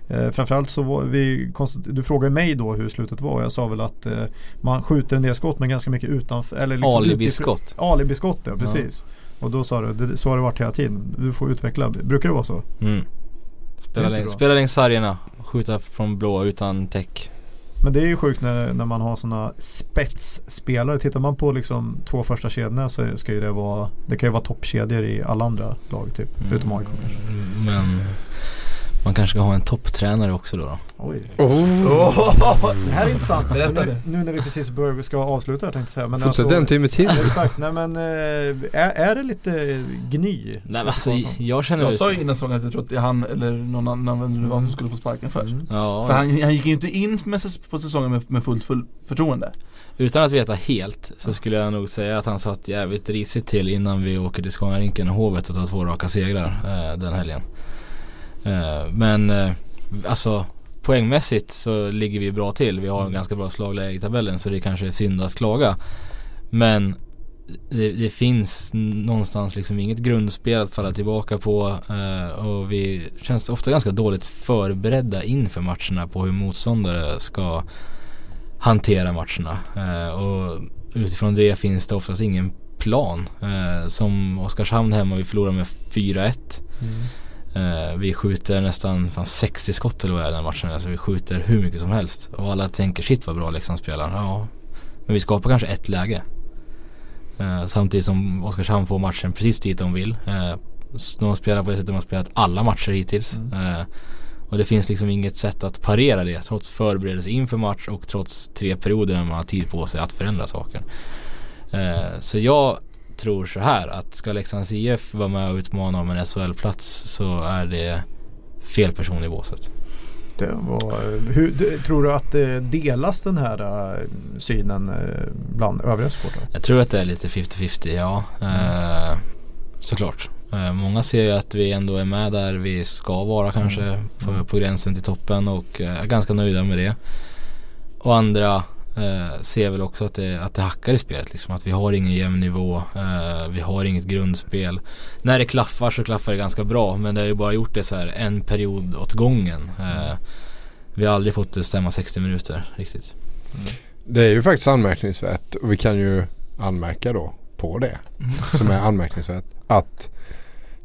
eh, framförallt så var vi Du frågade mig då hur slutet var och jag sa väl att eh, man skjuter en del skott men ganska mycket utanför eller liksom Alibiskott. Alibiskott ja, precis. Och då sa du, det, så har det varit hela tiden. Du får utveckla. Brukar det vara så? Mm. Spela, bra. spela längs sargerna, skjuta från blå utan täck. Men det är ju sjukt när, när man har sådana spetsspelare. Tittar man på liksom två första kedjorna så ska ju det vara Det kan ju vara toppkedjor i alla andra lag typ. Mm. Förutom AIK kanske. Men man kanske ska ha en topptränare också då. då. Oj. Oh. Det här är intressant. Nu, nu när vi precis börjar, ska avsluta här tänkte jag säga. Men Fortsätt alltså- en timme till. Exakt. Nej men eh, är, är det lite gny? Nej men alltså jag känner Jag sa ju innan säsongen att jag trodde att det är han eller någon annan vem det var som skulle få sparken först. Mm. Ja, För han, han gick ju inte in med, på säsongen med, med fullt full förtroende. utan att veta helt så skulle jag nog säga att han satt jävligt risigt till innan vi åker till Scanarinken och Hovet och tar två raka segrar eh, den helgen. Eh, men eh, alltså poängmässigt så ligger vi bra till. Vi har en ganska bra slagläge i tabellen så det kanske är synd att klaga. Men det, det finns någonstans liksom inget grundspel att falla tillbaka på eh, och vi känns ofta ganska dåligt förberedda inför matcherna på hur motståndare ska hantera matcherna. Eh, och utifrån det finns det oftast ingen plan. Eh, som Oskarshamn hemma, vi förlorar med 4-1. Eh, vi skjuter nästan fan 60 skott eller vad det är den matchen. Alltså vi skjuter hur mycket som helst. Och alla tänker shit vad bra Leksand spelar. Ja, men vi skapar kanske ett läge. Eh, samtidigt som Oskarshamn får matchen precis dit de vill. Eh, de spelar på det sättet de har spelat alla matcher hittills. Eh, och det finns liksom inget sätt att parera det trots förberedelse inför match och trots tre perioder när man har tid på sig att förändra saker. Eh, så jag tror så här att ska Leksands IF vara med och utmana om en SHL-plats så är det fel person i båset. Det var, hur, tror du att det delas den här eh, synen eh, bland övriga supportrar? Jag tror att det är lite 50-50, ja. Eh, såklart. Eh, många ser ju att vi ändå är med där vi ska vara kanske på, på gränsen till toppen och är ganska nöjda med det. Och andra eh, ser väl också att det, att det hackar i spelet liksom. Att vi har ingen jämn nivå. Eh, vi har inget grundspel. När det klaffar så klaffar det ganska bra men det har ju bara gjort det så här en period åt gången. Eh, vi har aldrig fått det stämma 60 minuter riktigt. Det är ju faktiskt anmärkningsvärt och vi kan ju anmärka då på det som är anmärkningsvärt. Att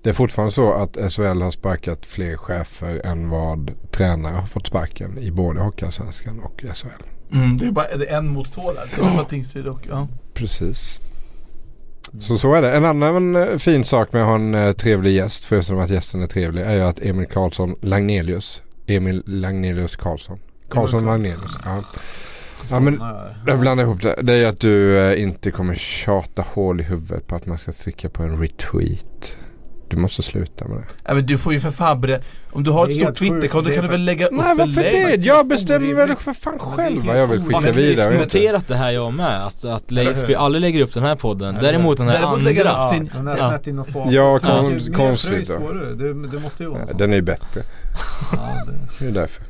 det är fortfarande så att SHL har sparkat fler chefer än vad tränare har fått sparken i både Hockeyallsvenskan och SHL. Mm, det är bara det är en mot två där. Det är bara Tingsryd och ja. Precis. Så så är det. En annan eh, fin sak med att ha en eh, trevlig gäst, förutom att gästen är trevlig, är ju att Emil Karlsson Lagnelius, Emil Lagnelius Karlsson. Karlsson Lagnelius. Ja. ja men jag blandar ihop det. Det är ju att du eh, inte kommer tjata hål i huvudet på att man ska trycka på en retweet. Du måste sluta med det. ja men du får ju för fan bre- Om du har ett stort. Twitterkonto kan du väl lägga upp Nej varför det? Jag bestämmer väl för fan själv vad jag vill skicka vidare. och inte. diskuterat det här jag med. Att, att Leif, vi aldrig lägger upp den här podden. Däremot den här Däremot andra. lägger upp sin- den är ja. snett in och fart. Ja, Ja, kon- mer konstigt då. det. Måste ju vara sån. Den är ju bättre. Det, är därför.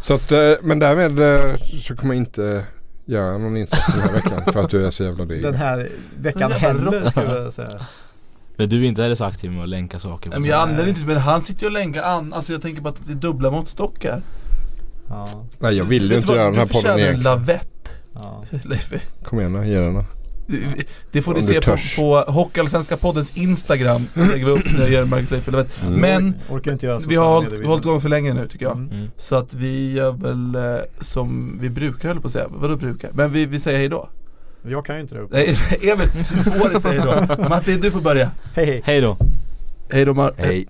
Så att, eh, men därmed eh, så kommer jag inte göra någon insats den här veckan för att du är så jävla dryg. den här veckan heller skulle jag säga. Men du är inte heller så aktiv med att länka saker. Nej men jag använder inte men han sitter ju och länkar an, alltså jag tänker bara att det är dubbla måttstockar. Ja, Nej jag vill ju inte du göra den här Du podden förtjänar en egentligen. lavett. ja. Leif. Kom igen då, ge den då. Det- Det får ni Om du se på, törs. på Hockeyallsvenska poddens Instagram. Så lägger vi upp när jag gör Marcus Leif. Mm. Men Orkar inte göra vi har hållit, igång för länge nu tycker jag. Mm. Mm. Så att vi gör väl eh, som vi brukar höll på att säga. Vadå brukar? Men vi, vi säger hejdå. Jag kan ju inte det. Nej, Emil, du får inte säga hejdå. Martin, du får börja. Hej, hej. Hejdå. Hejdå Martin. Hej.